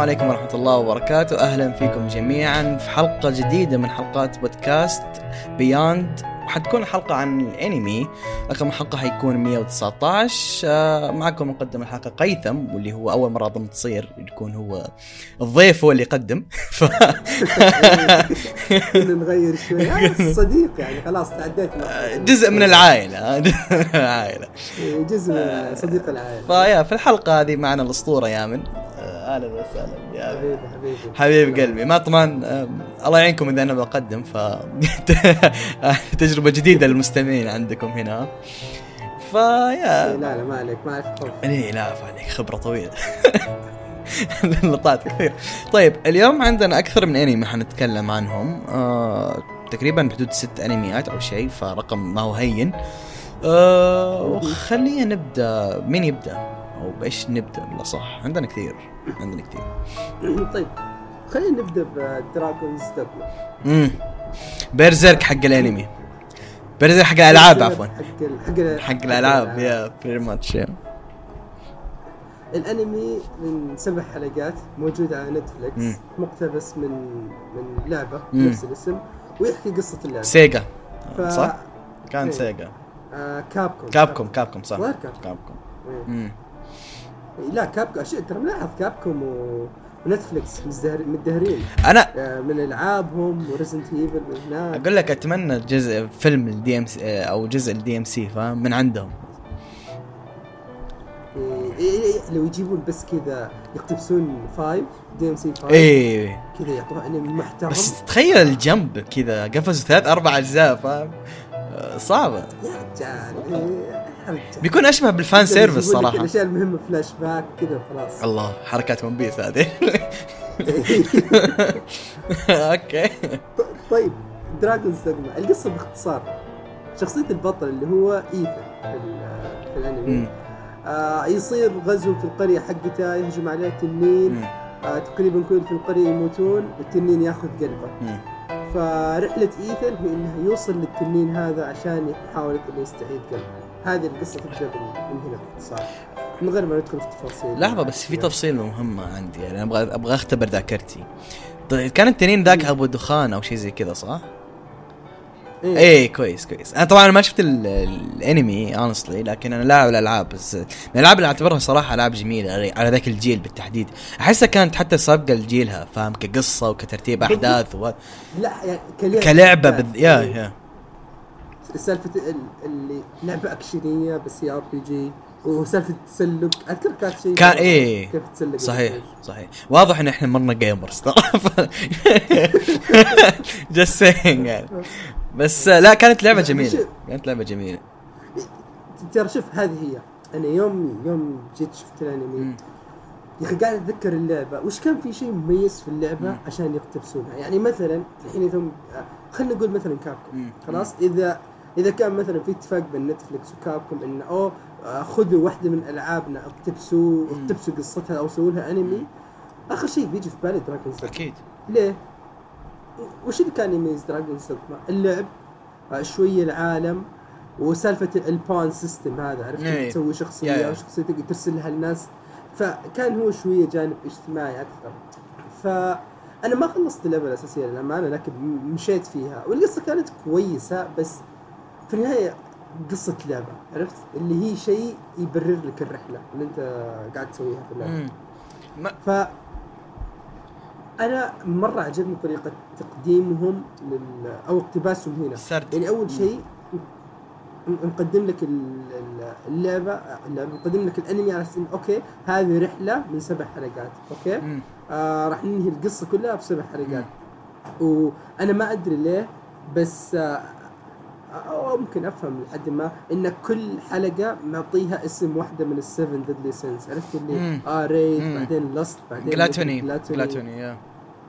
السلام عليكم ورحمة الله وبركاته. أهلا فيكم جميعا في حلقة جديدة من حلقات بودكاست بياند حتكون حلقة عن الأنمي. رقم الحلقة حيكون 119 آه، معكم مقدم الحلقة قيثم واللي هو أول مرة أظن تصير يكون هو الضيف هو اللي يقدم. ف... نغير شوي. آه، صديق يعني خلاص تعديت جزء من العائلة. العائلة. إيه، جزء من صديق العائلة. فيا في الحلقة هذه معنا الأسطورة يامن. أهلا وسهلا. يا حبيبي حبيبي. حبيب قلبي. ما طبعا آم، الله يعينكم إذا أنا بقدم ف تجربة جديدة للمستمعين عندكم هنا. إيه، فيا لا لا ما عليك ما عليك خوف. إيه لا عليك خبرة طويلة. نطات كثير طيب اليوم عندنا أكثر من أنمي حنتكلم عنهم. آه تقريبا بحدود ست أنميات أو شيء فرقم ما هو هين. آه وخلينا نبدأ. مين يبدأ؟ أو بإيش نبدأ؟ بالله صح عندنا كثير. عندنا كثير. طيب خلينا نبدأ ب Dragon's Dogma امم Berserk حق الانمي. Berserk حق الألعاب عفوا. حق ال- حق ال- حق الألعاب يا pretty much الأنمي من سبع حلقات موجود على Netflix. مقتبس من من لعبة. نفس الاسم ويحكي قصة اللعبة. Sega ف... صح؟ كان إيه. سيجا آه كابكوم كابكوم كابكوم صح. ظاهر كابكوم. لا شو ترى ملاحظ كابكوم و... ونتفلكس مدهرين أنا آه، من ألعابهم وريزنت ايفل من هناك. أقول لك أتمنى جزء فيلم الدي ام سي أو جزء الدي ام سي فاهم من عندهم. إيه، إيه، إيه، لو يجيبون بس كذا يقتبسون 5 دي ام سي 5 إيه. كذا يعطوها انمي محترم. بس تخيل الجنب كذا قفزوا ثلاث أربع أجزاء فاهم آه، صعبة. يا رجال بيكون أشبه بال fan service صراحة. الأشياء المهمة فلاش باك كذا خلاص الله حركات ون بيس هذه. okay. طيب دراجونز دوغما القصة باختصار. شخصية البطل اللي هو إيثن في, ال- في الأنمي. آه يصير غزو في القرية حقته يهجم عليه تنين. آه تقريبا كل في القرية يموتون والتنين ياخذ قلبه. مم. فرحلة إيثن هي إنه يوصل للتنين هذا عشان يحاول إنه يستعيد قلبه. هذه القصة تبدأ من هنا باختصار من غير ما ندخل في تفاصيل. لحظة بس في تفصيل مهمة عندي يعني أبغى أبغى أختبر ذاكرتي. طيب كان التنين ذاك أبو دخان أو شيء زي كذا صح؟ إيه. إيه كويس كويس. أنا طبعا ما شفت ال- الأنمي اونستلي لكن أنا لاعب الألعاب بس من الألعاب اللي أعتبرها صراحة ألعاب جميلة على ذاك الجيل بالتحديد. أحسها كانت حتى سابقة لجيلها فاهم؟ كقصة وكترتيب أحداث و... لا يعني كلعبة. كلعبة بال... يا إيه. يا. سالفة ال- اللي لعبة أكشنية بس هي RPG وسالفة التسلق أذكر كانت شيء كان إيه. كيف تسلق صحيح صحيح. واضح إن إحنا مرنا gamers just saying يعني بس لا كانت لعبة جميلة. كانت لعبة جميلة. ترى شوف هذه هي. أنا يوم يوم جيت شفت الأنمي مم. يا أخي قاعد أتذكر اللعبة. وش كان في شيء مميز في اللعبة مم. عشان يقتبسونها؟ يعني مثلا الحين اذا خلينا نقول مثلا كابكم. خلاص؟ إذا إذا كان مثلا في اتفاق بين نتفلكس وكابكم إنه أوه آه، خذوا واحدة من ألعابنا اقتبسوا. اقتبسوا قصتها أو سووا لها أنمي. آخر شيء بيجي في بالي دراجونز دوغما أكيد. ليه؟ وش اللي كان يميز دراجونز دوغما اللعب آه، شوية العالم وسالفة البون سيستم هذا عرفت؟ إيه. تسوي شخصيه يا. وشخصيتك ترسلها للناس فكان هو شوية جانب اجتماعي أكثر. فانا ما خلصت اللعبة الأساسية للأمانة لكن مشيت فيها. والقصة كانت كويسة بس في النهاية قصة لعبة عرفت؟ اللي هي شيء يبرر لك الرحلة اللي أنت قاعد تسويها في اللعبة. مم. ما ف أنا مرة عجبني طريقة تقديمهم لل أو اقتباسهم هنا. السرد. يعني أول شيء نقدم لك ال- ال- اللعبة اللعبة نقدم لك الأنمي على أساس okay هذه رحلة من سبع حلقات okay؟ مم. آه راح ننهي القصة كلها في سبع حلقات. وأنا ما أدري ليه بس آه أو ممكن أفهم لحد ما إن كل حلقة معطيها اسم واحدة من ال seven deadly sins عرفت اللي. آه wrath. بعدين lust بعدين gluttony gluttony يا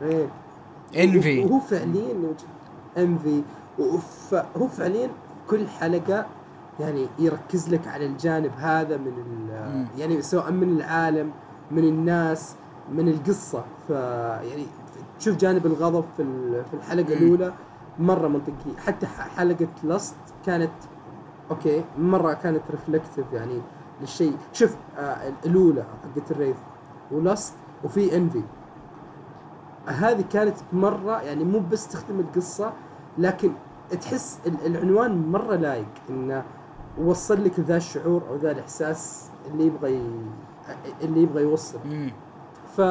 إيه. envy وهو فعليا envy هو فعليا كل حلقة يعني يركز لك على الجانب هذا من. يعني سواء من العالم من الناس من القصة ف يعني تشوف جانب الغضب في ال- في الحلقة. الأولى مرة منطقي حتى حلقة lust كانت okay مرة كانت reflective يعني للشيء. شوف آه الأولى حقت ال wrath و lust وفي envy هذه كانت مرة يعني مو بس تخدم القصة لكن تحس ال- العنوان مرة لايق إنه وصل لك ذا الشعور أو ذا الإحساس اللي يبغى ي... اللي يبغى يوصل. ف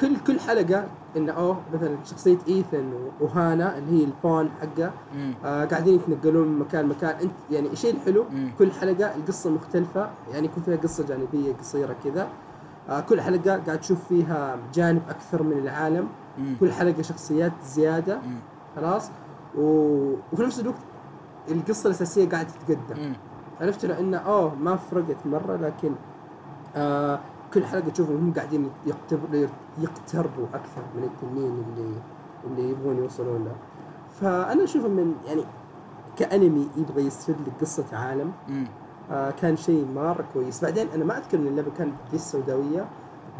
كل كل حلقة إنه اوه مثلا شخصية إيثن وهانا اللي هي ال pawn حقه. آه قاعدين يتنقلون من مكان لمكان أنت يعني الشيء الحلو مم. كل حلقة القصة مختلفة يعني يكون فيها قصة جانبية قصيرة كذا آه كل حلقة قاعد تشوف فيها جانب أكثر من العالم مم. كل حلقة شخصيات زيادة مم. خلاص و... وفي نفس الوقت القصة الأساسية قاعدة تتقدم. عرفت انه اوه ما فرقت مرة لكن آه كل حلقة تشوفهم هم قاعدين يقتربوا أكثر من التنين اللي اللي يبغون يوصلون له فأنا أشوفه من يعني كأنمي يبغى يسرد لك قصة عالم. آه كان شيء مرة كويس بعدين أنا ما أذكر إن اللعبة كانت ذي السوداويه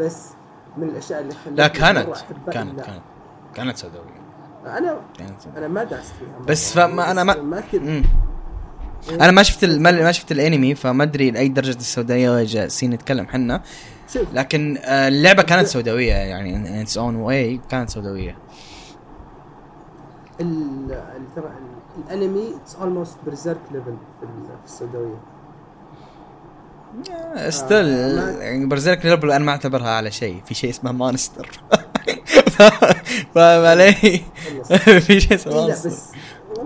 بس من الأشياء اللي لا كانت كانت كانت كانت سوداوية أنا كانت. أنا ما دعست فيها. بس فما- أنا ما- ما مم. أنا ما شفت ما شفت الأنمي فما أدري لأي درجة السوداوية جالسين نتكلم حنا لكن آه، اللعبه كانت سوداويه يعني its own way كانت سوداويه ترى ال- الانمي it's almost برزيرك level في ال- في السوداويه still يعني برزيرك level أنا ما اعتبرها اعلى شيء في شيء اسمه مانستر فاهم علي؟ في شيء اسمه إيه مانستر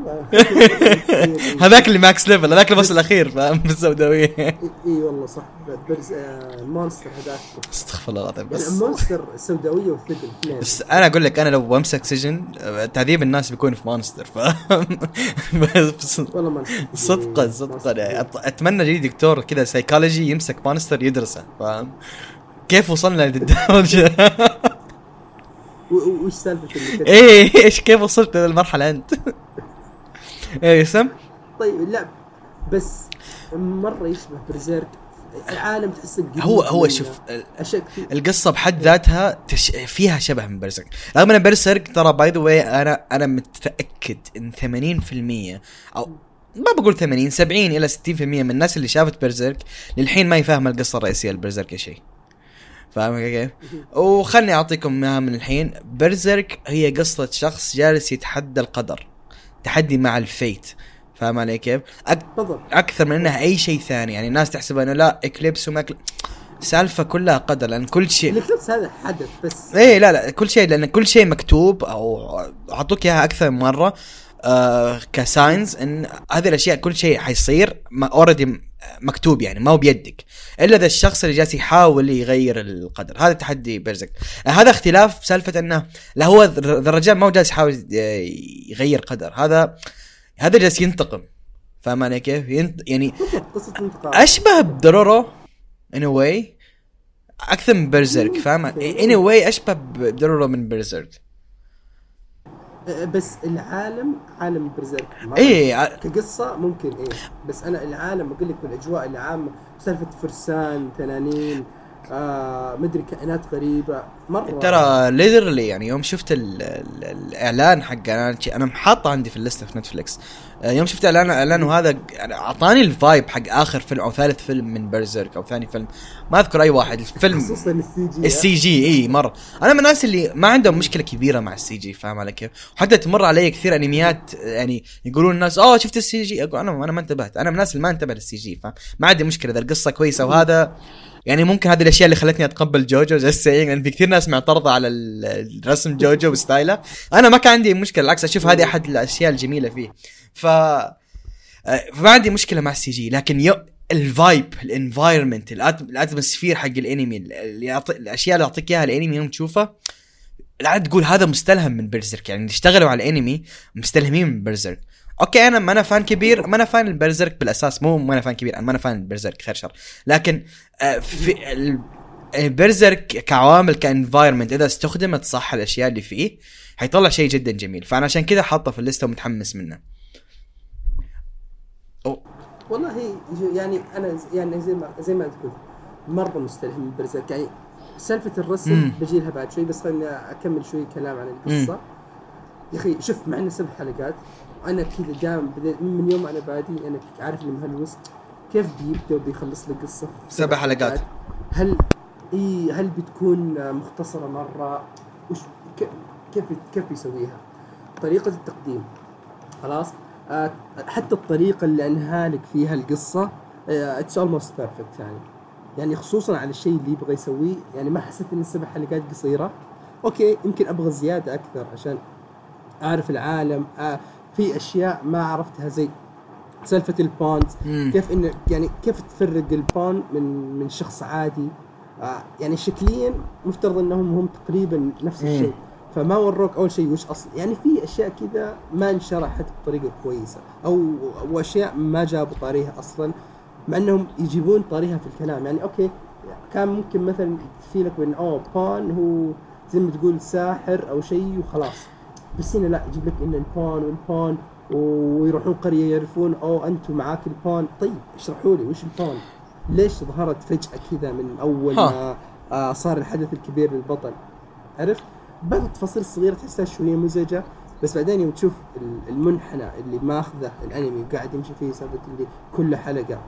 هذاك اللي max level هذاك ال boss الأخير فاهم؟ بالسوداويه إي والله صح. برز آه مونستر هذاك. استغفر الله العظيم بس مونستر السوداويه والثقل بس أنا أقول لك أنا لو بمسك سجن تعذيب الناس بيكون في مانستر فاهم؟ بس والله مونستر صدقا صدقا. يعني أتمنى يجي دكتور كذا سايكولوجي يمسك مانستر يدرسه فاهم؟ كيف وصلنا للدرجة؟ وش سالفة؟ إيه إيش كيف وصلت للمرحلة أنت؟ إيه اسم طيب لا بس مرة يشبه برزيرك العالم تحسه قريب هو هو. شوف القصة بحد ذاتها تش... فيها شبه من برسرك رغم إن برسرك ترى by the way أنا أنا متأكد إن 80% أو ما بقول 80 70 إلى 60% من الناس اللي شافت برزيرك للحين ما يفهم القصة الرئيسية لبرزيرك شيء. فاهم كيف؟ وخلني أعطيكم إياها من الحين. برزيرك هي قصة شخص جالس يتحدى القدر. تحدي مع ال fate فاهم علي كيف؟ أك... بالضبط أكثر من إنها أي شيء ثاني يعني الناس تحسب إنه لا إكليبس وما. سالفة كلها قدر لأن كل شيء الإكليبس هذا حدث بس إيه لا لا كل شيء لأن كل شيء مكتوب أو أعطوك إياها أكثر من مرة آه ك signs إن هذه الأشياء كل شيء حيصير already مكتوب يعني ما هو بيدك إلا ذا الشخص اللي جالس يحاول يغير القدر. هذا تحدي برزيرك. هذا اختلاف سالفة إنه لا هو ذا الرجال ما هو جالس يحاول يغير قدر. هذا هذا جالس ينتقم. فاهم علي كيف؟ ينت... يعني أشبه بدرورو in a way أكثر من برزيرك فاهم in a way أشبه بدرورو من برزيرك آه، بس العالم عالم برزيرك ع- كقصة ممكن إيه. بس أنا العالم أقول لك بالأجواء العامة سالفة فرسان تنانين آه مدري كائنات غريبة. مرة ترى literally يعني يوم شفت ال ال الإعلان حق أنا أنا محاطه عندي في ال list في نتفلكس يوم شفت اعلان اعلانه هذا يعني أعطاني ال vibe حق آخر فيلم أو ثالث فيلم من Berserk أو ثاني فيلم. ما أذكر أي واحد. الفيلم خصوصا السي جي السي جي إي مرة. أنا من الناس اللي ما عندهم مشكلة كبيرة مع ال CG فاهم علي كيف؟ وحتى تمر علي كثير أنميات يعني يقولون الناس أوه شفت ال CG أقول أنا أنا ما انتبهت. أنا من الناس اللي ما انتبه لل CG فاهم؟ ما عندي مشكلة. إذا القصة كويسة وهذا يعني ممكن هذه الأشياء اللي خلتني أتقبل جوجو زي السينج لأن في كثير ناس معترضة على ال- الرسم جوجو و style ه أنا ما كان عندي مشكلة بالعكس أشوف هذه أحد الأشياء الجميلة فيه. ف آه، فما عندي مشكلة مع ال CG لكن يو ال vibe ال environment ال atmosphere حق الانمي اللي الأشياء اللي يعطيك إياها الانمي يوم تشوفه لا تقول هذا مستلهم من Berserk يعني اللي اشتغلوا على الانمي مستلهمين من Berserk okay أنا ما أنا fan كبير ما أنا fan ال Berserk بالأساس مو ما أنا fan كبير أنا ما أنا fan ال Berserk خير شر لكن آه، في ال- ال Berserk كعوامل ك environment إذا استخدمت صح الأشياء اللي فيه حيطلع شيء جدا جميل. فأنا عشان كذا حاطه في ال list ة ومتحمس منه. والله يعني أنا يعني زي ما زي ما قلت مرة مستلهم من Berserk. يعني سالفة الرسم. بجي لها بعد شوي بس خليني أكمل شوي كلام عن القصة. يا أخي شوف مع إنه سبع حلقات أنا كذا بديت من يوم أنا بادي أنا عارف اللي مهلوس كيف بيبدأ وبيخلص لي قصة؟ سبع حلقات. هل إي هل بتكون مختصرة مرة؟ وش كيف كيف بيسويها؟ طريقة التقديم. خلاص؟ حتى الطريقة اللي أنهى لك فيها القصة it's almost perfect يعني يعني خصوصا على الشيء اللي يبغى يسويه يعني ما حسيت ان السبع حلقات قصيرة okay يمكن أبغى زيادة أكثر عشان أعرف العالم آه في أشياء ما عرفتها زي سالفة ال pawns مم. كيف انه يعني كيف تفرق ال pawn من من شخص عادي آه يعني شكليا مفترض إنهم هم تقريبا نفس. الشيء فما وروك أول شيء وش أصل يعني في أشياء كذا ما انشرحت بطريقة كويسة أو وأشياء ما جابوا طاريها أصلا مع إنهم يجيبون طاريها في الكلام يعني okay كان ممكن مثلا يكفي لك بان أوه pawn هو زي ما تقول ساحر أو شيء وخلاص بس هنا لا يجيب لك إن البون والبون ويروحون قرية يعرفون أوه أنتم معاك البون طيب اشرحوا لي وش البون؟ ليش ظهرت فجأة كذا من أول. ما آه صار الحدث الكبير للبطل عرفت؟ بعض التفاصيل الصغيره تحسها شوية مزعجة بس بعدين يوم تشوف ال- المنحنى اللي ماخذه الأنمي وقاعد يمشي فيه سالفه اللي كل حلقة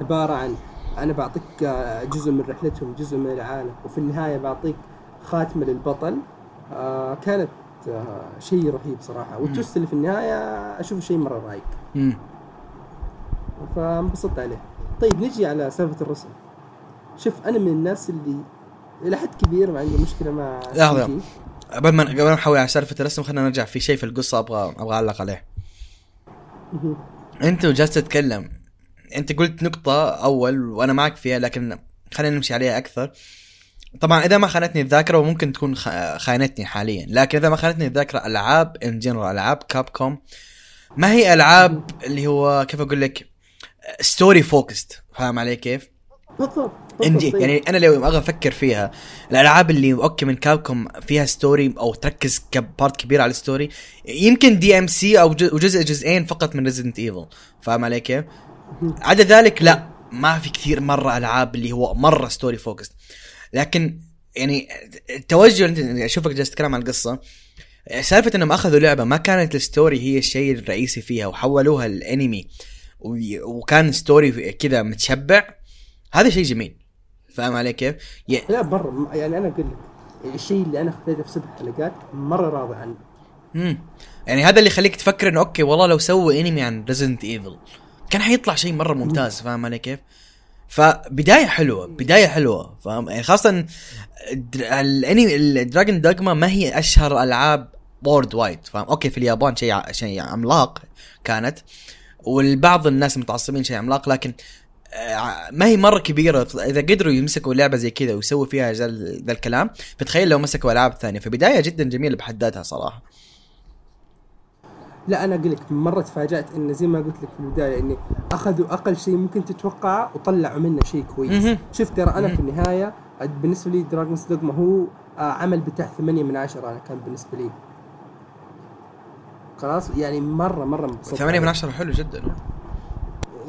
عبارة عن أنا بعطيك آه، جزء من رحلتهم جزء من العالم وفي النهاية بعطيك خاتمة للبطل. آه كانت آه شيء رهيب صراحة. والتوست اللي في النهاية أشوفه شيء مرة رايق. فانبسطت عليه. طيب نجي على سالفة الرسم. شوف أنا من الناس اللي إلى حد كبير ما عندي مشكلة مع لحظة. CG. قبل ما قبل ما نحول على سالفة الرسم خلينا نرجع في شيء في القصة أبغى أبغى أعلق عليه. أنت وجالس تتكلم أنت قلت نقطة أول وأنا معك فيها لكن خلينا نمشي عليها أكثر طبعا إذا ما خانتني الذاكرة وممكن تكون خانتني حاليا لكن إذا ما خانتني الذاكرة ألعاب in general ألعاب Capcom ما هي ألعاب اللي هو كيف أقول لك story focused فاهم علي كيف؟ بالضبط انجي بالضبط. يعني أنا لو أبغى أفكر فيها الألعاب اللي okay من Capcom فيها story أو تركز ك part كبير على ال story يمكن DMC أو ج- وجزء جزئين فقط من Resident Evil فاهم علي كيف؟ عدا ذلك لا. ما في كثير مرة ألعاب اللي هو مرة ستوري فوكس لكن يعني التوجه اللي انت أشوفك جالس تتكلم عن القصة. سالفة إنهم أخذوا لعبة ما كانت ال story هي الشيء الرئيسي فيها وحولوها للانمي وكان story كذا متشبع هذا شيء جميل. فاهم علي كيف؟ ي- لا برا يعني أنا أقول لك الشيء اللي أنا خذيته في سبع حلقات مرة راضي عنه مم. يعني هذا اللي يخليك تفكر إنه okay والله لو سووا انمي عن Resident Evil كان حيطلع شيء مرة ممتاز فاهم علي كيف؟ فبداية حلوة بداية حلوة فاهم يعني خاصة الانمي ال Dragon's Dogma ما هي أشهر ألعاب worldwide فاهم okay في اليابان شيء شيء عملاق كانت والبعض الناس متعصبين شيء عملاق لكن ما هي مرة كبيرة إذا قدروا يمسكوا لعبة زي كذا ويسووا فيها ذا ال- ذا الكلام فتخيل لو مسكوا ألعاب ثانية. فبداية جدا جميلة بحد ذاتها صراحة. لا أنا أقول لك مرة تفاجأت انه زي ما قلت لك في البداية إني أخذوا أقل شيء ممكن تتوقعه وطلعوا منه شيء كويس. شوف ترى أنا في النهاية بالنسبة لي Dragon's Dogma هو آه، عمل بتاع 8 من 10 أنا كان بالنسبة لي. خلاص؟ يعني مرة مرة مبسوط. 8 من 10 حلو جدا.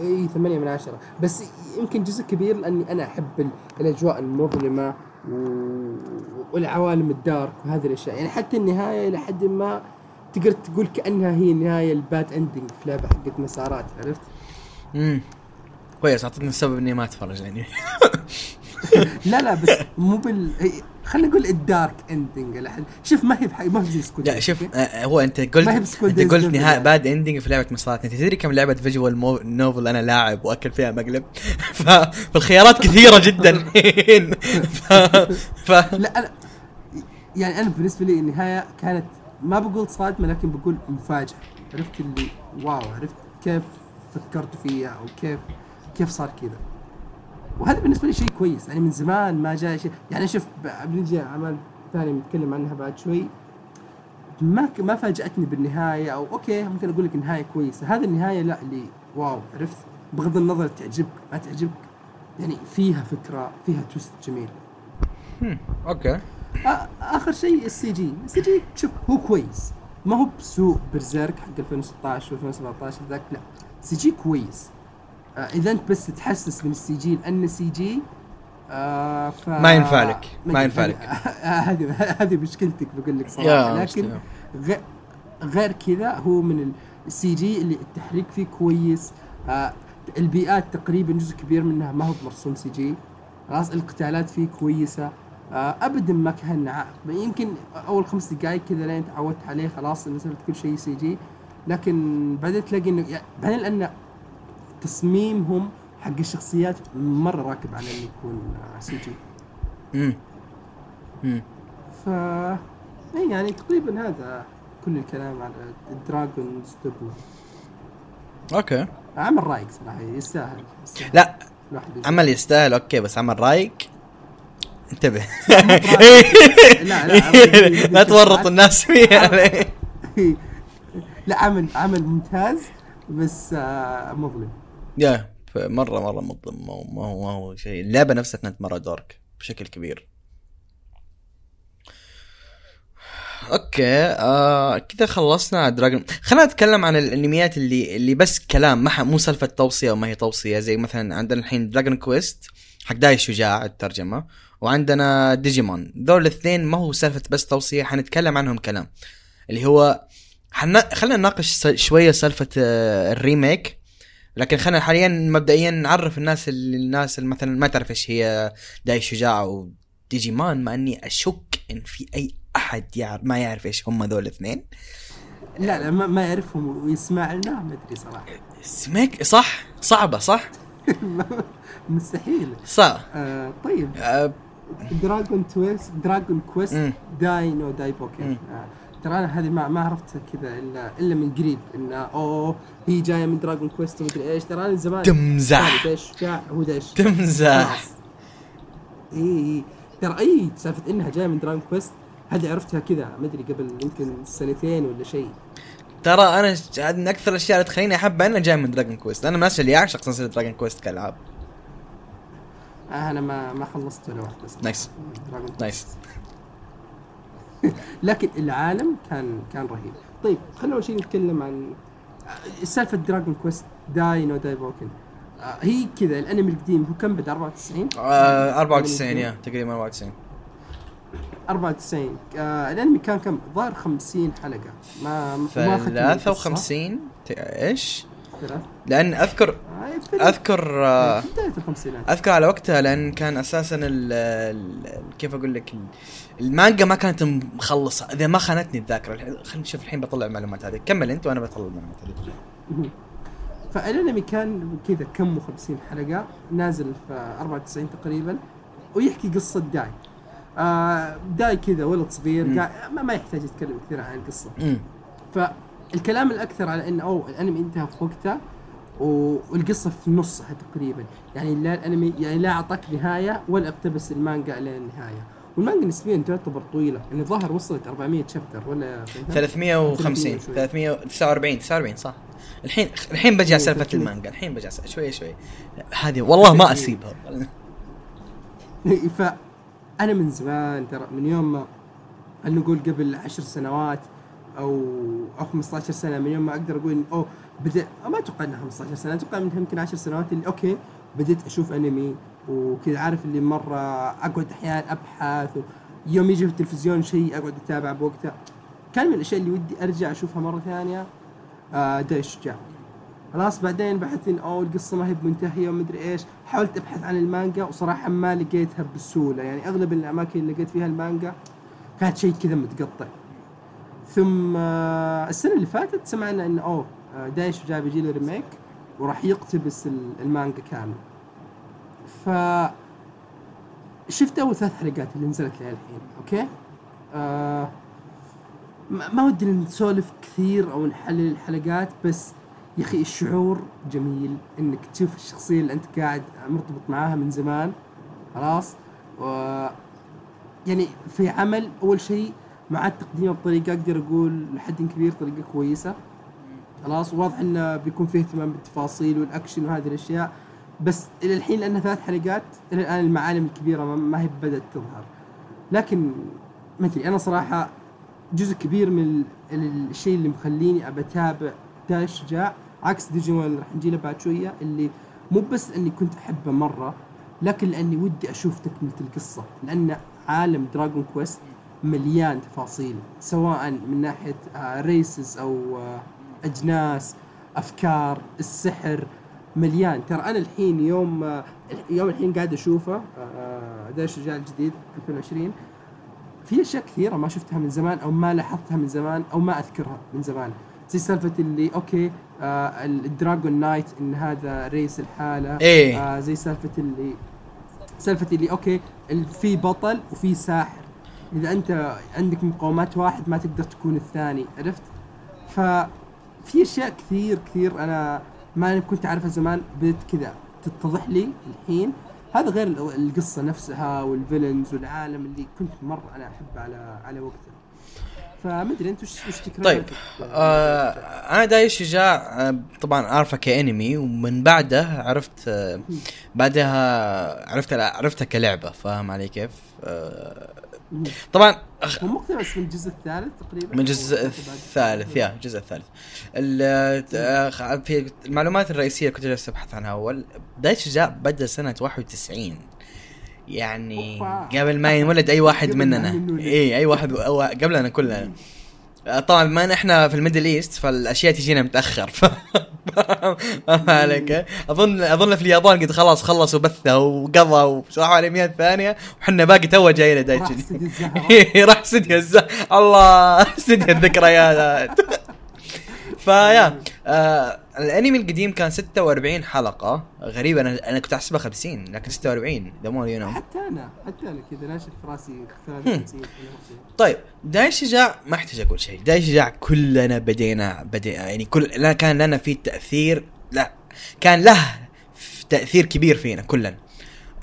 اي 8 من 10 بس يمكن جزء كبير لأني أنا أحب ال- الأجواء المظلمة و... والعوالم ال dark وهذه الأشياء. يعني حتى النهاية إلى حد ما تقدر تقول كأنها هي النهايه ال bad ending في لعبة حقت مسارات عرفت؟ امم كويس اعطتني السبب إني ما أتفرج يعني. لا لا بس مو بال خلينا نقول ال dark ending إلى حد شوف ما هي بح... ما هي زي سكود لا شوف آه، هو أنت قلت ما هي أنت قلت نهاية. bad ending في لعبة مسارات أنت تدري كم لعبة visual مو... novel أنا لاعب وأكل فيها مقلب. فالخيارات كثيرة جدا. ف... ف... لا أنا يعني أنا بالنسبة لي النهاية كانت ما بقول صادمة لكن بقول مفاجأة. عرفت اللي wow عرفت كيف فكرت فيها أو كيف كيف صار كذا. وهذا بالنسبة لي شيء كويس. يعني من زمان ما جاء شيء. يعني شوف بنجي اعمال ثانية بنتكلم عنها بعد شوي. ما ك- ما فاجأتني بالنهاية أو okay ممكن أقول لك النهايه كويسة. هذه النهاية لا اللي wow عرفت؟ بغض النظر تعجبك ما تعجبك. يعني فيها فكرة فيها twist جميل. okay. آخر شيء السي جي. السي جي شوف هو كويس. ما هو بسوء Berserk حق 2016 و2017 ذاك لا. CG كويس. إذا أنت بس تحسس من السي جي لأن السي جي آه ف ما ينفع لك، ما ينفع لك. هذه هذه مشكلتك بقول لك صراحة. لكن. غير كذا هو من ال CG اللي التحريك فيه كويس. آه البيئات تقريبا جزء كبير منها ما هو مرسوم CG. خلاص القتالات فيه كويسة. آه، ابدا ما كان يمكن أول خمس دقائق كذا لين تعودت عليه خلاص إنه صرت كل شيء CG. لكن بعدين تلاقي إنه يعني بعدين لأن تصميمهم حق الشخصيات مرة راكب على إنه يكون CG امم امم ف إيه يعني تقريبا هذا كل الكلام على ال Dragon's Dogma okay. عمل رايق صراحة يستاهل, يستاهل. لا. عمل يستاهل okay بس عمل رايق انتبه. لا لا لا تورط الناس فيها. لا عمل عمل ممتاز بس آه، مظلم. yeah مرة مرة مظلم ما هو ما هو, شيء. اللعبة نفسها كانت مرة dark بشكل كبير. okay آه كذا خلصنا Dragon خلينا نتكلم عن الأنميات اللي اللي بس كلام ما مو سالفة توصية وما هي توصية زي مثلا عندنا الحين Dragon Quest حق داي الشجاع الترجمة وعندنا ديجيمون ذول الاثنين ما هو سالفة بس توصية حنتكلم عنهم كلام. اللي هو حنا... خلينا نناقش شوية سالفة آه، ال remake. لكن خلينا حاليا مبدئيا نعرف الناس اللي الناس اللي مثلا ما تعرف إيش هي داي الشجاع أو ديجيمون مع إني أشك إن في أي أحد يعرف ما يعرف إيش هم ذول الاثنين. لا لا ما, ما يعرفهم. ويسمع لنا ما أدري صراحة. سميك؟ صح؟ صعبة صح؟ مستحيل. صح. آه طيب. أه Dragon Quest Dragon Quest. ダイの大冒険. آه. ترى أنا هذه ما ما عرفتها كذا الا إلا من قريب إنه أوه هي جاية من Dragon Quest ومدري إيش. ترى أنا زمان تمزح. شجاع هو دايش تمزح. إي إي ترى إي سالفة إنها جاية من Dragon Quest هذه عرفتها كذا ما أدري قبل يمكن سنتين ولا شيء. ترى أنا هذه من أكثر الأشياء اللي تخليني احبها إنها جاي من Dragon Quest أنا من الناس اللي يعشق سلسله Dragon Quest كألعاب. آه أنا ما ما خلصت ولا واحدة. nice. nice لكن العالم كان كان رهيب. طيب خلينا أول شيء نتكلم عن سالفة Dragon Quest ダイの大冒険 آه، هي كذا الأنمي القديم هو كم بدا؟ 94 آه 94 yeah تقريبا 94 94 آه الأنمي كان كم؟ ظاهر 50 حلقة. ما ما ختموا القصة. 53 ت- إيش؟ لأن اذكر آه أذكر آه أذكر على وقتها لأن كان أساسا ال ال كيف أقول لك ال- المانجا ما كانت مخلصة. إذا ما خانتني الذاكرة خلينا نشوف الحين بطلع المعلومات هذه. كمل أنت وأنا بطلع المعلومات هذه. فالانمي كان كذا كم 50 حلقة نازل في 94 تقريبا ويحكي قصة داي. آه داي كذا ولد صغير ما, ما يحتاج يتكلم كثير عن القصة. امم فالكلام الأكثر على انه اوه الأنمي انتهى في وقته والقصة في نصها تقريبا. يعني لا الأنمي يعني لا أعطاك نهاية ولا اقتبس المانجا إلى النهاية. والمانجا نسبيا تعتبر طويلة. يعني الظاهر وصلت 400 شابتر ولا 350 شوي. 349 49 صح. الحين الحين بجي على سالفة 300. المانجا. الحين بجي شوي شوي. هذه والله ما أسيبها. فأنا من زمان ترى من يوم ما خلينا نقول قبل عشر سنوات أو أو 15 سنة من يوم ما أقدر أقول إن أوه بدأ ما أتوقع انها 15 سنة أتوقع انها يمكن 10 سنوات اللي okay بديت أشوف أنمي وكذا عارف اللي مرة أقعد أحيانا أبحث يوم يجي في التلفزيون شيء أقعد أتابع بوقته. كان من الأشياء اللي ودي أرجع أشوفها مرة ثانية آه داي الشجاع خلاص بعدين بحثت إن أوه القصة ما هي بمنتهية ومدري إيش. حاولت أبحث عن المانجا وصراحة ما لقيتها بسهولة. يعني أغلب الأماكن اللي لقيت فيها المانجا كانت شيء كذا متقطع. ثم آه، السنة اللي فاتت سمعنا إن أوه آه، داي شجاع بيجي له remake وراح يقتبس ال- المانجا كاملة. ف شفت أول ثلاث حلقات اللي نزلت لي الحين okay؟ آه ما ودي نسولف كثير أو نحلل الحلقات بس يا أخي الشعور جميل إنك تشوف الشخصية اللي أنت قاعد مرتبط معاها من زمان خلاص؟ و يعني في عمل أول شيء مع تقديمه بطريقة أقدر أقول لحد كبير طريقة كويسة. خلاص واضح إنه بيكون فيه اهتمام بالتفاصيل والأكشن وهذه الأشياء. بس إلى الحين لانها ثلاث حلقات إلى الآن المعالم الكبيرة ما- هي بدأت تظهر. لكن ما ادري أنا صراحة جزء كبير من ال- ال- الشيء اللي مخليني ابى أتابع داي الشجاع عكس ديجيمون اللي راح نجي له بعد شوية اللي مو بس إني كنت أحبه مرة لكن لأني ودي أشوف تكملة القصة. لأن عالم دراغون كويست مليان تفاصيل سواء من ناحية ريسز أو آه، أجناس أفكار السحر مليان. ترى أنا الحين يوم آه، يوم الحين قاعد أشوفه آه، دايش الشجاع الجديد 2020 في أشياء كثيرة ما شفتها من زمان أو ما لاحظتها من زمان أو ما أذكرها من زمان. زي سالفة اللي okay آه ال Dragon Knight إن هذا race لحاله. إيه. آه زي سالفة اللي سالفة اللي okay في بطل وفي ساحر. إذا أنت عندك مقومات واحد ما تقدر تكون الثاني عرفت ففي أشياء كثير كثير أنا ما كنت أعرفها زمان بدت كذا تتضح لي الحين هذا غير ال- القصة نفسها وال villains والعالم اللي كنت مرة أنا أحبه على على وقته فما أدري أنت وش وش طيب؟ آه أنا داي الشجاع آه طبعا أعرفه كأنمي ومن بعده عرفت آه بعدها عرفت عرفتها كلعبة فاهم علي كيف؟ آه. طبعا أخ- هو مقتبس من الجزء الثالث تقريبا؟ من الجزء الثالث يا الجزء الثالث. ال- في المعلومات الرئيسية اللي كنت جالس أبحث عنها أول بدايه الشجاع بدأ سنة 91 يعني أوبا. قبل ما ينولد أي واحد مننا. اي أي واحد أو قبلنا كلنا. طبعا بما إن إحنا في ال Middle East فالأشياء تجينا متأخر. ف عليك. اظن أظن في اليابان قد خلاص خلصوا بثة وقضى وراحوا على 100 ثانية وحنا باقي تو جاينا استديو الزهرة راح استديو الز... الله استديو الذكريات. ف yeah. آه الانمي القديم كان 46 حلقة. غريبه أنا أنا كنت احسبها 50 لكن 46 the more you know حتى أنا حتى أنا كذا ناشف في راسي 53 طيب داي الشجاع ما احتاج أقول شيء. داي الشجاع كلنا بدينا بدينا يعني كل لا كان لنا فيه تأثير لا كان له تأثير كبير فينا كلنا.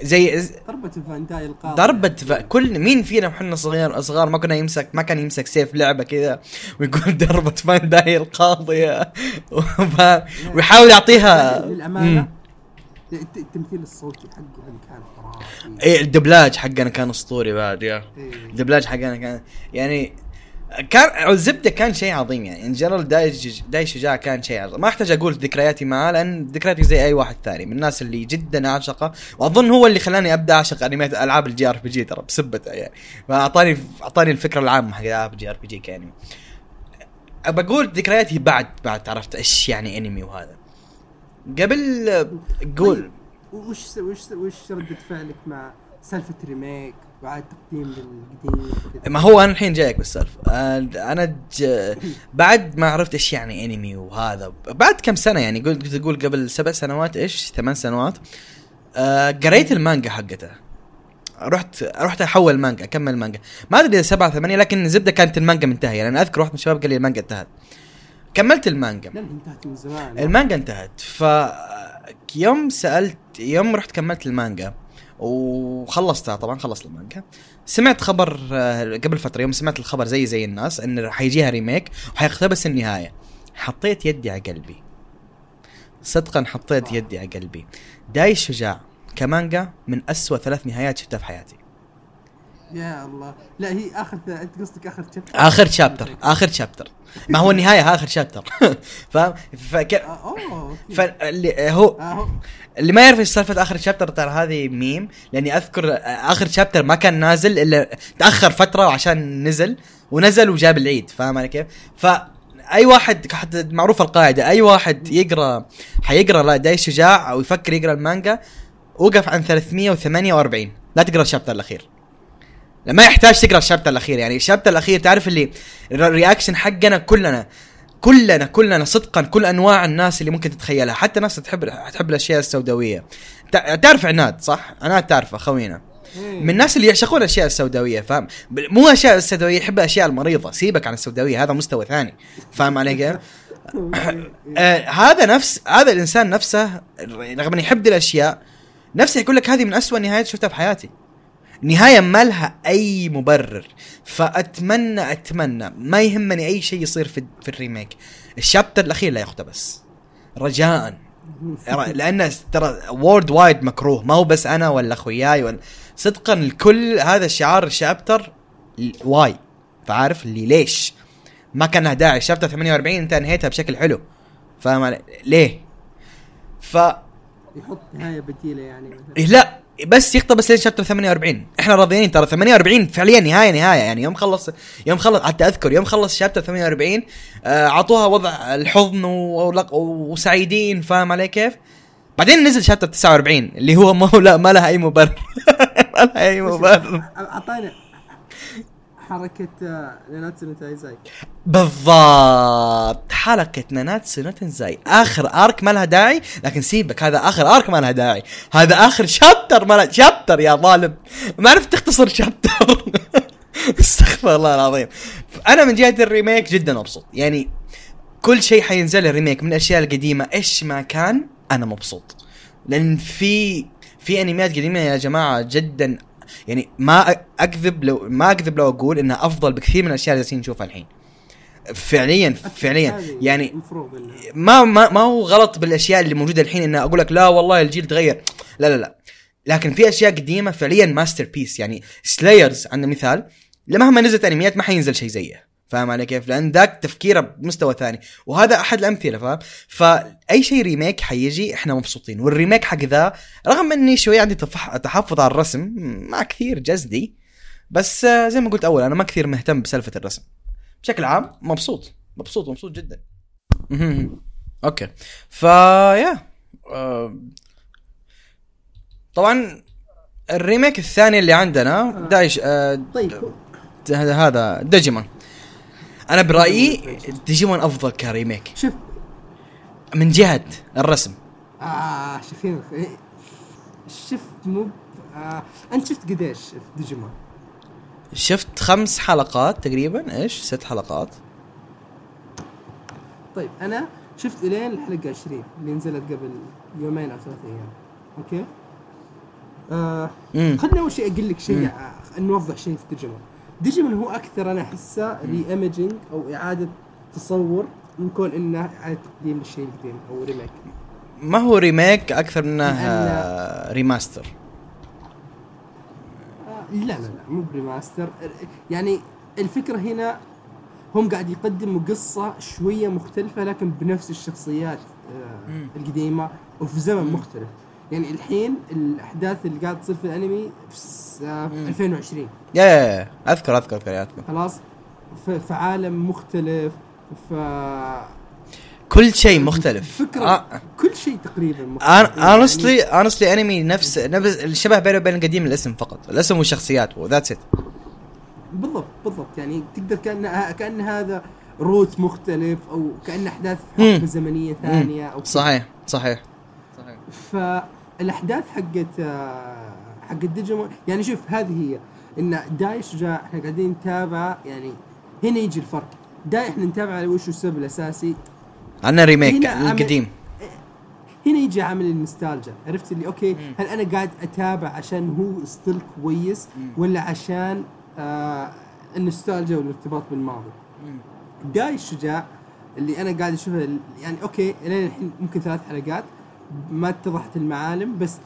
زي ضربة فان داي القاضي ضربة ف... كل مين فينا وحنا صغير صغار ما كنا يمسك ما كان يمسك سيف لعبة كذا ويقول ضربة فان داي القاضية. ويحاول يعطيها. الت- التمثيل الصوتي حقه اللي كان خرافي إيه الدبلاج حقنا كان أسطوري بعد يا إيه. الدبلاج حقنا كان يعني كان الزبدة كان شيء عظيم يعني. in general داي الشجاع كان شيء عظيم. ما أحتاج أقول ذكرياتي معاه لأن ذكرياتي زي أي واحد ثاني. من الناس اللي جدا اعشقه وأظن هو اللي خلاني أبدأ أعشق انميات ألعاب ال JRPG ترى بسبته يعني. فاعطاني أعطاني الفكرة العامة حق ألعاب ال JRPG كأنمي. بقول ذكرياتي بعد بعد عرفت إيش يعني أنمي وهذا. قبل قول. وش وش وش ردة فعلك مع سالفة remake وإعادة تقديم للقديم؟ ما هو أنا الحين جايك بالسالفة. أنا ج... بعد ما عرفت إيش يعني انمي وهذا بعد كم سنة يعني؟ قلت تقول قبل سبع سنوات إيش؟ ثمان سنوات. آه، قريت المانجا حقته. رحت رحت أحول مانجا أكمل مانجا. ما أدري إذا سبعة ثمانية لكن زبدة كانت المانجا منتهية. يعني أنا أذكر واحد من الشباب قال لي المانجا انتهت. كملت المانجا. لا انتهت من زمان. المانجا انتهت. ف يوم سالت يوم رحت كملت المانجا. وخلصتها طبعا خلصت المانجا. سمعت خبر آه، قبل فترة يوم سمعت الخبر زي زي الناس إن حيجيها remake وحيقتبس النهاية. حطيت يدي على قلبي. صدقا حطيت يدي على قلبي. داي الشجاع كمانجا من أسوأ ثلاث نهايات شفتها في حياتي. يا الله. لا هي آخر أنت قصدك آخر chapter آخر chapter آخر شابتر ما هو النهاية آخر شابتر فاهم؟ فك... آه،. فاللي هو آه، هو- اللي ما يعرف إيش سالفة آخر شابتر ترى هذه ميم لأني أذكر آخر شابتر ما كان نازل إلا تأخر فترة عشان نزل ونزل وجاب العيد فاهم علي كيف؟ ف أي واحد حتى معروفه القاعدة أي واحد يقرأ حيقرأ داي شجاع أو يفكر يقرأ المانجا وقف عن 348 لا تقرأ الشابتر الأخير. لا، ما يحتاج تقرأ الشابتر الأخير يعني الشابتر الأخير تعرف اللي الرياكشن حقنا كلنا. كلنا كلنا صدقا كل أنواع الناس اللي ممكن تتخيلها حتى ناس تحب تحب الأشياء السوداوية تع- تعرف عناد صح؟ عناد تعرفه خوينا. من الناس اللي يعشقون الأشياء السوداوية فاهم؟ مو أشياء السوداوية يحب الاشياء المريضة سيبك عن السوداوية هذا مستوى ثاني فاهم علي كيف؟ آه هذا نفس هذا الإنسان نفسه رغم أنه يحب الأشياء نفسه يقول لك هذه من أسوأ نهايات شفتها في حياتي نهاية ما لها أي مبرر. فأتمنى أتمنى ما يهمني أي شيء يصير في, في الريميك. الشابتر الأخير لا يقتبس رجاء. لأن ترى وورد وايد مكروه. ما هو بس أنا ولا أخوياي ولا صدقا الكل هذا شعار الشابتر واي فعارف؟ اللي ليش؟ ما كان لها داعي. شابتر 48 انت انهيتها بشكل حلو. فاهم؟ ليه؟ ف يحط نهاية بديلة يعني مثلا. إيه لا. بس يقتبس لين شابتر 48 إحنا راضيين ترى. 48 فعليا نهاية نهاية. يعني يوم خلص يوم خلص حتى أذكر يوم خلص شابتر 48 آه، أعطوها وضع الحضن وسعيدين فاهم علي كيف؟ بعدين نزل شابتر 49 اللي هو ما هو لا ما لها أي مبرر. ما لها أي مبرر. اعطينا حركة آه، ناناتسو نو بالضبط. حركة ناناتسو نو آخر arc ما لها داعي لكن سيبك هذا آخر arc ما لها داعي. هذا آخر chapter ما لها chapter يا ظالم. ما عرفت تختصر chapter استغفر الله العظيم. أنا من جهة ال remake جدا مبسوط. يعني كل شيء حينزل ال remake من الأشياء القديمة إيش ما كان أنا مبسوط. لأن في في انميات قديمة يا جماعة جدا يعني ما أكذب لو ما أكذب لو أقول إنها أفضل بكثير من الأشياء اللي جالسين نشوفها الحين. فعليا فعليا. يعني ما ما ما هو غلط بالأشياء اللي موجودة الحين ان أقول لك لا والله الجيل تغير. لا لا لا. لكن في أشياء قديمة فعليا masterpiece يعني سلايرز عندنا مثال مهما نزلت أنميات ما حينزل شيء زيه. فاهم علي كيف؟ لأن ذاك تفكيره بمستوى ثاني. وهذا أحد الأمثلة فاهم؟ فأي شيء remake حيجي إحنا مبسوطين. وال remake حق ذا رغم إني شوي عندي تحفظ على الرسم ما كثير جزدي بس آه، زي ما قلت أول أنا ما كثير مهتم بسالفة الرسم. بشكل عام مبسوط. مبسوط مبسوط جدا. أوكي. فيا آه، طبعا ال remake الثاني اللي عندنا دايش آه، طيب. هذا هذا ديجيمون أنا برأيي ديجيمون أفضل ك remake. شوف. من جهة الرسم. شايفين إيه، شفت مو آه أنت شفت قديش في ديجيمون؟ شفت خمس حلقات تقريبا. إيش؟ ست حلقات. طيب أنا شفت إلين الحلقة 20 اللي نزلت قبل يومين أو ثلاث أيام. أوكي؟ آه خليني أول شيء أقول لك شيء. آه نوضح شيء في ديجيمون. ديجيمون هو أكثر أنا أحسه reimagining أو إعادة تصور من كون إنه اعاده تقديم للشيء القديم أو ريميك ما هو ريميك أكثر منه لأن- آه، remaster آه لا لا لا مو ب remaster. يعني الفكرة هنا هم قاعد يقدموا قصة شوية مختلفة لكن بنفس الشخصيات آه. القديمة وفي زمن. مختلف. يعني الحين الأحداث اللي قاعد تصير في الأنمي في س- آه، في مم. 2020 يا يا أذكر أذكر اذكر اذكر خلاص؟ في, عالم مختلف ف كل شيء مختلف. فكرة آه. كل شيء تقريبا مختلف أنا يعني اونستلي اونستلي أنمي نفس نفس الشبه بينه وبين القديم الاسم فقط. الاسم والشخصيات و that's it بالضبط بالضبط. يعني تقدر كأن كأن هذا route مختلف أو كأن أحداث في. حقبه زمنية ثانية أو. صحيح صحيح. صحيح فالاحداث حقت آه، حقت ديجيمون. يعني شوف هذه هي. إن داي الشجاع إحنا قاعدين نتابع يعني هنا يجي الفرق. داي إحنا نتابع على وش السبب الأساسي. عندنا remake القديم هنا يجي عامل النوستالجيا. عرفت اللي؟ أوكي مم. هل أنا قاعد أتابع عشان هو still كويس مم. ولا عشان آه النوستالجيا والارتباط بالماضي؟ داي الشجاع اللي أنا قاعد أشوفه ال- يعني أوكي الين الحين ممكن ثلاث حلقات. ما اتضحت المعالم بس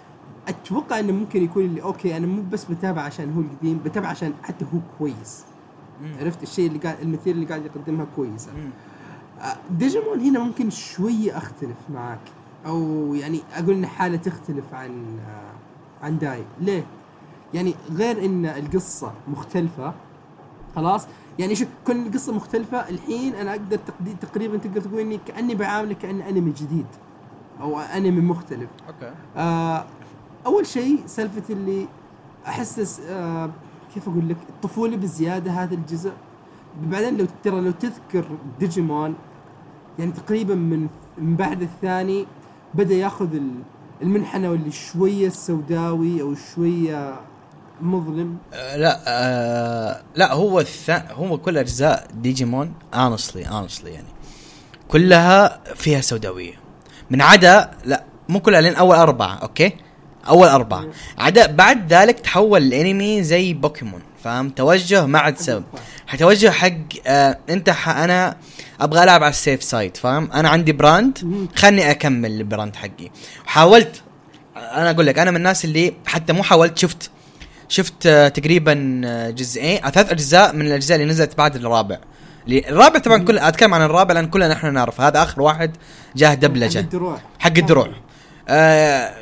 أتوقع إنه ممكن يكون اللي أوكي أنا مو بس بتابع عشان هو القديم بتابع عشان حتى هو كويس. عرفت؟ الشيء اللي قاعد المثير اللي قاعد يقدمها كويسة. آه، ديجيمون هنا ممكن شوية أختلف معك أو يعني أقول إن حالة تختلف عن آه، عن داي. ليه؟ يعني غير إن القصة مختلفة خلاص؟ يعني شوف كون القصة مختلفة الحين أقدر تقدي تقريبا تقدر تقول إني كأني بعامله كأنه أنمي جديد. أو أنمي مختلف. okay. آه أول شيء سالفة اللي أحس آه كيف أقول لك الطفولة بزيادة هذا الجزء. بعدين لو ترى لو تذكر ديجيمون يعني تقريبا من من بعد الثاني بدأ يأخذ ال- المنحنى واللي شوية سوداوي أو شوية مظلم. آه، لا آه لا هو الثا... هو كل أجزاء ديجيمون honestly honestly يعني كلها فيها سوداوية. من عدا لا مو كلها لين أول أربعة okay؟ أول أربعة. عدا بعد ذلك تحول الأنمي زي بوكيمون فاهم؟ توجه ما عاد سبب. حتوجه حق آه أنت ح... أنا أبغى ألعب على ال safe side فاهم؟ أنا عندي brand. خلني أكمل ال brand حقي. حاولت أنا أقول لك أنا من الناس اللي حتى مو حاولت شفت شفت آه، تقريبا آه، جزئين ثلاث أجزاء من الأجزاء اللي نزلت بعد الرابع. الرابع طبعا كل أتكلم عن الرابع لأن كلنا نحن نعرف. هذا آخر واحد جاه حق دبلجه الدروع. حق الدروع. آه،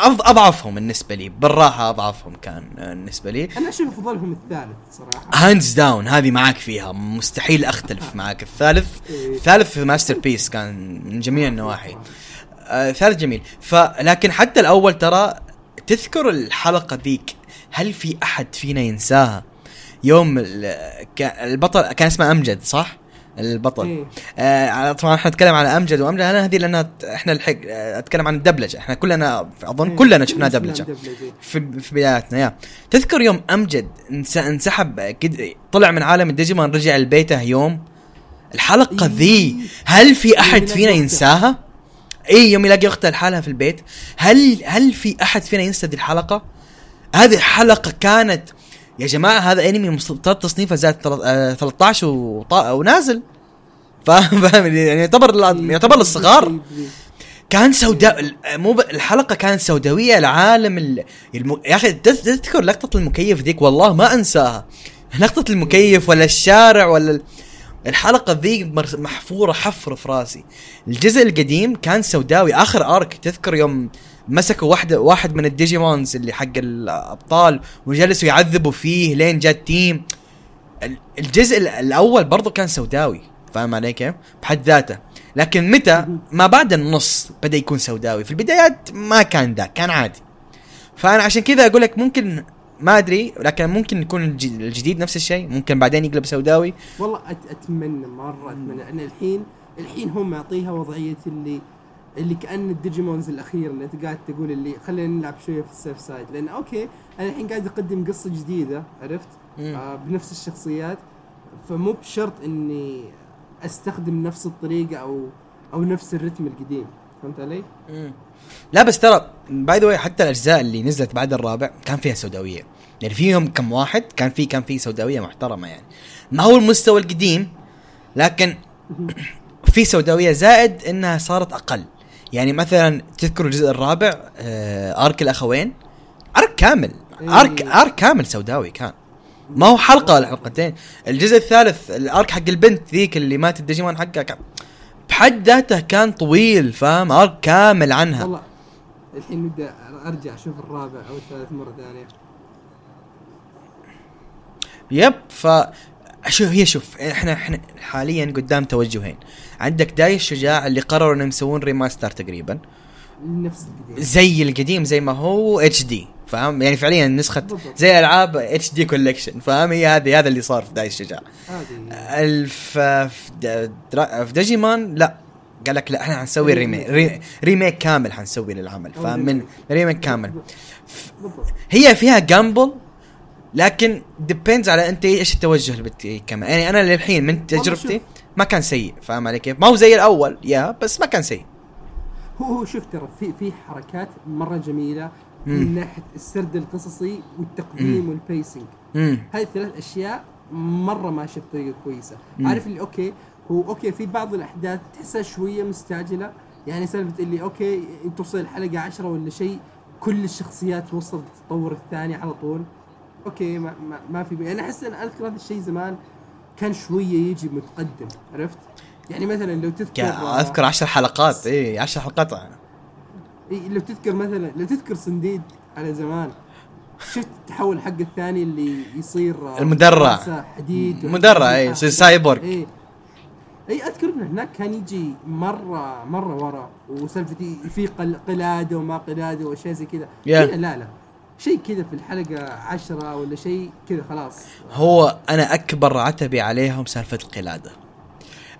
أضعفهم بالنسبة لي. بالراحة أضعفهم كان آه، بالنسبة لي. أنا أشوف افضلهم الثالث صراحة. hands down هذه معاك فيها. مستحيل أختلف معاك. الثالث إيه. الثالث masterpiece كان من جميع النواحي. آه ثالث جميل. فلكن حتى الأول ترى تذكر الحلقة ذيك. هل في أحد فينا ينساها؟ يوم البطل كان اسمه أمجد صح البطل إيه. آه طبعا إحنا نتكلم على أمجد وأمجد أنا هذه لأنها ت- إحنا الحق آه، أتكلم عن الدبلجة إحنا كلنا أظن إيه. كلنا شفنا دبلجة. في في بداياتنا يا تذكر يوم أمجد انس- انسحب طلع من عالم الديجيمون رجع لبيته يوم الحلقة إيه. ذي هل في أحد فينا. ينساها؟ اي يوم يلاقي اخته لحالها في البيت هل هل في أحد فينا ينسى دي الحلقة؟ هذه الحلقة كانت يا جماعة هذا أنمي مستوى تصنيفه زاد تل- آه، 13 وطا- ونازل فاهم فاهم يعني يعتبر. يعتبر للصغار. كان سوداء مو. الحلقة كانت سوداوية العالم ال... الم... يا أخي تذ- تذكر لقطة المكيف ذيك والله ما أنساها لقطة المكيف ولا الشارع ولا ال... الحلقة ذي محفورة حفر في راسي الجزء القديم كان سوداوي آخر arc تذكر يوم مسكوا واحدة واحد من ال Digimons اللي حق الأبطال وجلسوا يعذبوا فيه لين جاء ال team. ال- الجزء ال- الأول برضو كان سوداوي فاهم علي كيف؟ بحد ذاته. لكن متى؟ ما بعد النص بدأ يكون سوداوي. في البدايات ما كان ذا كان عادي. فأنا عشان كذا أقول لك ممكن ما أدري لكن ممكن يكون الج- الجديد نفس الشيء. ممكن بعدين يقلب سوداوي. والله أتمنى مرة أتمنى. ان الحين الحين هم معطيها وضعية اللي اللي كأن ال Digimons الأخير اللي أنت قاعد تقول اللي خلينا نلعب شوية في ال safe side. لأن okay أنا الحين قاعد أقدم قصة جديدة عرفت. آه بنفس الشخصيات. فمو بشرط إني أستخدم نفس الطريقة أو أو نفس الرتم القديم. فهمت علي؟ لا بس ترى by the حتى الأجزاء اللي نزلت بعد الرابع كان فيها سوداوية. يعني فيهم كم واحد كان في كان في سوداوية محترمة يعني. ما هو المستوى القديم لكن في سوداوية زائد إنها صارت أقل. يعني مثلا تذكر الجزء الرابع آه أرك الأخوين؟ أرك كامل ارك إيه. أرك كامل سوداوي كان. ما هو حلقة ولا حلقتين الجزء الثالث الأرك حق البنت ذيك اللي مات الديجيمون حقها كان بحد ذاته كان طويل فاهم؟ أرك كامل عنها. والله الحين ودي أرجع أشوف الرابع أو الثالث مرة ثانية. yep ف هي شوف إحنا إحنا حاليا قدام توجهين. عندك داي الشجاع اللي قرروا إنهم يسوون remaster تقريبا. نفس القديم. زي القديم زي ما هو HD فاهم؟ يعني فعليا نسخة. زي ألعاب HD collection فاهم؟ هي هذه هذا اللي صار في داي الشجاع. ألف في د- درا- في ديجيمون لا. قال لك لا إحنا حنسوي remake. re- remake كامل حنسوي للعمل فاهم؟ من remake. remake كامل هي فيها gamble لكن depends على أنت إيش التوجه اللي بت كمان. يعني أنا للحين من تجربتي. ما كان سيء فاهم علي كيف؟ ما هو زي الأول يا بس ما كان سيء هو هو شوف ترى في في حركات مرة جميلة مم. من ناحية السرد القصصي والتقديم وال pacing هذه الثلاث أشياء مرة ماشيه بطريقه كويسة مم. عارف اللي okay هو okay في بعض الأحداث تحسها شوية مستعجلة يعني سالفة اللي okay توصل الحلقة 10 ولا شيء كل الشخصيات وصلت التطور الثاني على طول okay ما, ما, ما في بي. أنا أحس إن اذكر هذا الشيء زمان كان شوية يجي متقدم عرفت؟ يعني مثلا لو تذكر أذكر عشر حلقات. اي عشر حلقات. إيه لو تذكر مثلا لو تذكر سنديد على زمان شفت التحول حق الثاني اللي يصير آه، المدرع. حديد مدرع إي يصير سايبورغ. إي إي أذكر إنه هناك كان يجي مرة مرة ورا وسالفة في قل- قلادة وما قلادة وأشياء زي كذا. Yeah. لا لا. شيء كذا في الحلقة عشرة ولا شيء كذا خلاص. هو أنا أكبر عتبي عليهم سالفة القلادة.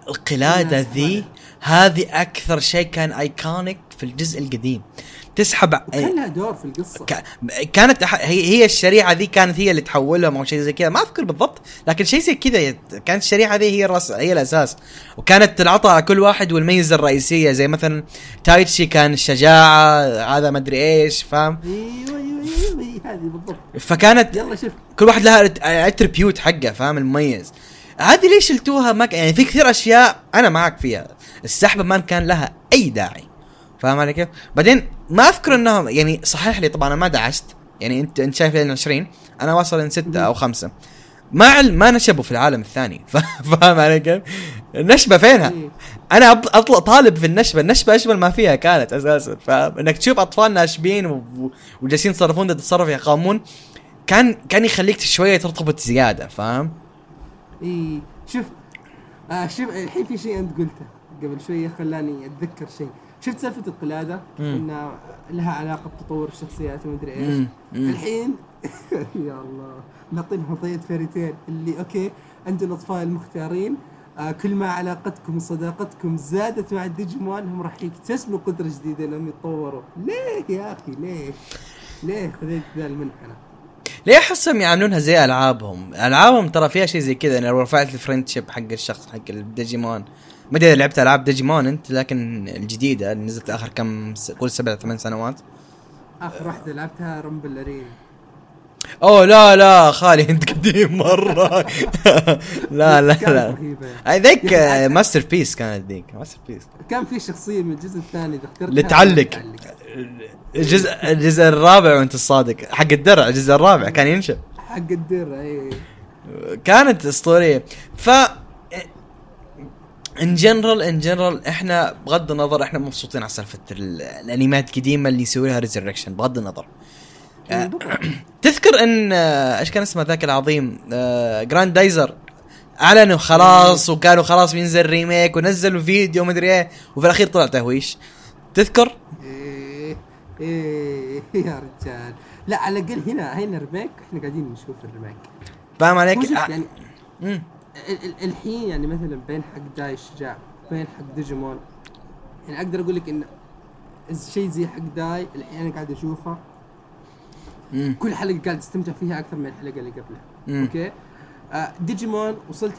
القلادة ذي هذه أكثر شيء كان iconic في الجزء القديم. تسحب وكان لها دور في القصة. ك- كانت أح- هي هي الشريعة ذي كانت هي اللي تحولهم أو شيء زي كذا. ما أذكر بالضبط لكن شيء زي كذا كانت الشريعة ذي هي الراس هي الأساس. وكانت تنعطى على كل واحد والميزة الرئيسية زي مثلا تايتشي كان الشجاعة هذا ما أدري إيش فاهم؟ إيه، هذه بالضبط. فكانت يلا شوف. كل واحد لها اتربيوت حقه فاهم؟ المميز. هذه ليش شلتوها؟ ما ك... يعني في كثير أشياء أنا معك فيها. السحبه ما كان لها أي داعي. فاهم علي كيف؟ بعدين ما أذكر انهم يعني صحيح لي طبعا أنا ما دعست. يعني انت أنت شايف لين 20 أنا واصل لين 6 أو 5 ما عل... ما نشبوا في العالم الثاني. فاهم علي كيف؟ النشبه فينها؟ أنا اطلع طالب في النشبة، النشبة اجمل ما فيها كانت أساسا فاهم؟ إنك تشوف أطفال ناشبين وجالسين يتصرفون ضد التصرف يا قامون كان كان يخليك شوية ترتبط زيادة فاهم؟ إي شوف آه شوف الحين في شيء أنت قلته قبل شوية خلاني أتذكر شيء شفت سالفة القلادة. إنها لها علاقة بتطور الشخصيات ومدري إيش مم. مم. الحين يا الله نعطيهم وضعيه fairy tale اللي okay أنتم الاطفال المختارين آه كل ما علاقتكم وصداقتكم زادت مع الديجيمون هم راح يكتسبوا قدرة جديدة انهم يتطوروا. ليه يا أخي؟ ليه ليه خذيت ذا المنحنى؟ ليه احسهم يعاملونها زي ألعابهم؟ ألعابهم ترى فيها شيء زي كذا أنا لو رفعت ال friendship حق الشخص حق الديجيمون ما أدري لعبت ألعاب ديجيمون أنت لكن الجديدة اللي نزلت آخر كم س- قول سبع ثمان سنوات. آخر واحدة لعبتها Rumble Arena أوه لا لا خالي أنت قديم مرة. لا لا لا. ذيك masterpiece كانت ذيك masterpiece كان في شخصية من الجزء الثاني إذا اخترتها اللي تعلق. الجزء الجزء الرابع وأنت الصادق. حق الدرع الجزء الرابع كان ينشف حق الدرع اي كانت أسطورية. ف in general in general إحنا بغض النظر إحنا مبسوطين على سالفة ال- الانميات القديمة اللي يسوي لها resurrection بغض النظر. تذكر إن آه، إيش كان اسمه ذاك العظيم؟ آه، جراند دايزر أعلنوا خلاص وكانوا خلاص بينزل remake ونزلوا فيديو مدري إيه وفي الأخير طلع تهويش. تذكر؟ إيه إيه يا رجال. لا على الأقل هنا هنا remake إحنا قاعدين نشوف ال remake فاهم عليك؟ آه، يعني مم. الحين يعني مثلا بين حق داي الشجاع بين حق ديجيمون يعني أقدر أقول لك إن شيء زي حق داي الحين أنا قاعد أشوفه مم. كل حلقة قاعد استمتع فيها أكثر من الحلقة اللي قبلها مم. أوكي آه ديجيمون وصلت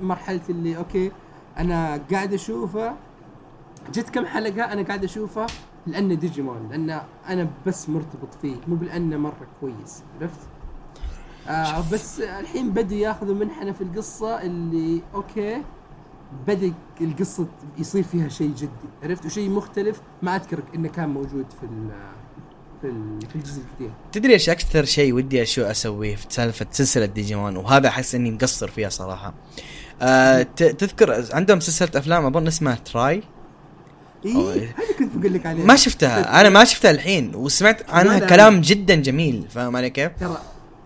مرحلة اللي أوكي أنا قاعد أشوفه جت كم حلقة أنا قاعد أشوفه لأنه ديجيمون لأن أنا بس مرتبط فيه مو لأنه مرة كويس عرفت؟ آه بس الحين بدوا ياخذوا منحنى في القصة اللي أوكي بدأ القصة يصير فيها شيء جدي عرفت وشيء مختلف ما اذكر إنه كان موجود في في ال- في الجزء القديم تدري إيش أكثر شيء ودي أشو أسويه في سالفة سلسلة ديجيمون وهذا أحس إني مقصر فيها صراحة آه ت- تذكر عندهم سلسلة أفلام أظن اسمها تراي. إيه هذه كنت بقول لك عليها ما شفتها أنا ما شفتها الحين وسمعت عنها لا. كلام جدا جميل فاهم علي كيف؟ ترى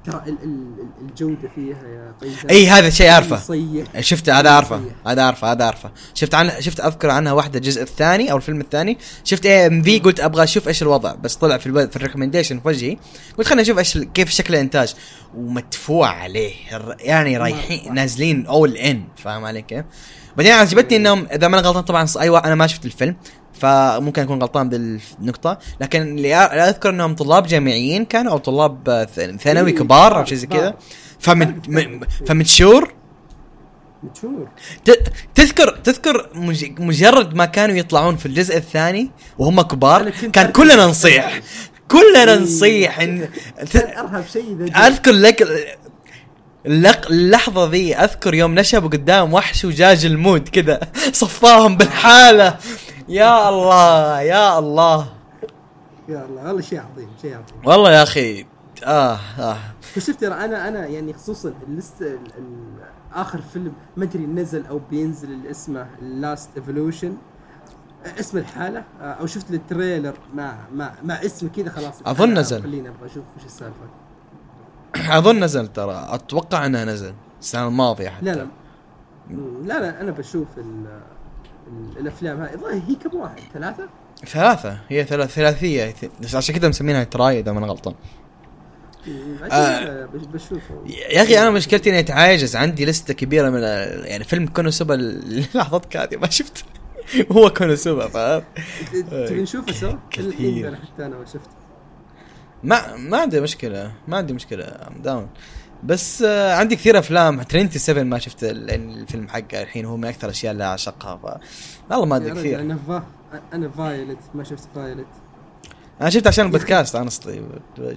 ترى ال- ال- ال- الجودة فيها يا طيب إي هذا شيء أعرفه. شفت هذا أعرفه. هذا أعرفه هذا أعرفه. شفت عنها شفت أذكر عنها واحدة الجزء الثاني أو الفيلم الثاني. شفت AMV قلت أبغى أشوف إيش الوضع بس طلع في الب... في ال recommendation في وجهي. قلت خلينا نشوف إيش كيف شكل الإنتاج. ومدفوع عليه يعني رايحين. نازلين all in فاهم علي كيف؟ بعدين عجبتني إنهم إذا ما أنا غلطان طبعا ص- أيوه أنا ما شفت الفيلم. فممكن أكون غلطان بالنقطة. لكن اللي أذكر إنهم طلاب جامعيين كانوا أو طلاب آه، ثانوي إيه، كبار أو شيء زي كذا. فمن فمتشور؟ متشور. تذكر تذكر مج- مجرد ما كانوا يطلعون في الجزء الثاني وهم كبار كان. كلنا نصيح. كلنا إيه. نصيح كان أرهب شيء أذكر لك اللق- اللحظة ذي أذكر يوم نشبوا قدام وحش وجاج المود كذا. صفاهم بالحالة. يا الله يا الله. يا الله والله شيء عظيم شيء عظيم. والله يا أخي آه آه. وشفت ترى أنا أنا يعني خصوصا ال- آخر فيلم ما أدري نزل أو بينزل اللي اسمه لاست ايفولوشن اسم الحالة آه، أو شفت التريلر مع مع مع اسم كذا خلاص. أظن أنا- نزل. خليني أبغى أشوف إيش السالفة. أظن نزل ترى. أتوقع إنها نزل. السنة الماضية حتى. لا لا. لا لا أنا بشوف الأفلام هاي. الظاهر هي كم واحد؟ ثلاثة؟ ثلاثة. هي ثلاث ثلاثية. بس عشان كذا مسمينها تراي إذا ما أنا غلطان. عشان آه. بشوفه. يا أخي أنا مشكلتي إني أتعاجز. عندي لستة كبيرة من يعني فيلم كونوسوبا اللحظات هذه ما شفت. هو كونوسوبا فاهم؟ تبي نشوفه سوا؟ كثير. حتى أنا ما شفته. ما ما عندي مشكلة. ما عندي مشكلة. ام داون بس آه عندي كثير أفلام. ترينتي 7 ما شفت ال- الفيلم حقه الحين هو من أكثر الأشياء اللي أعشقها ف والله ما أدري رجل كثير. أنا فا أنا فايلت ما شفت فايلت. أنا شفت عشان البودكاست انستلي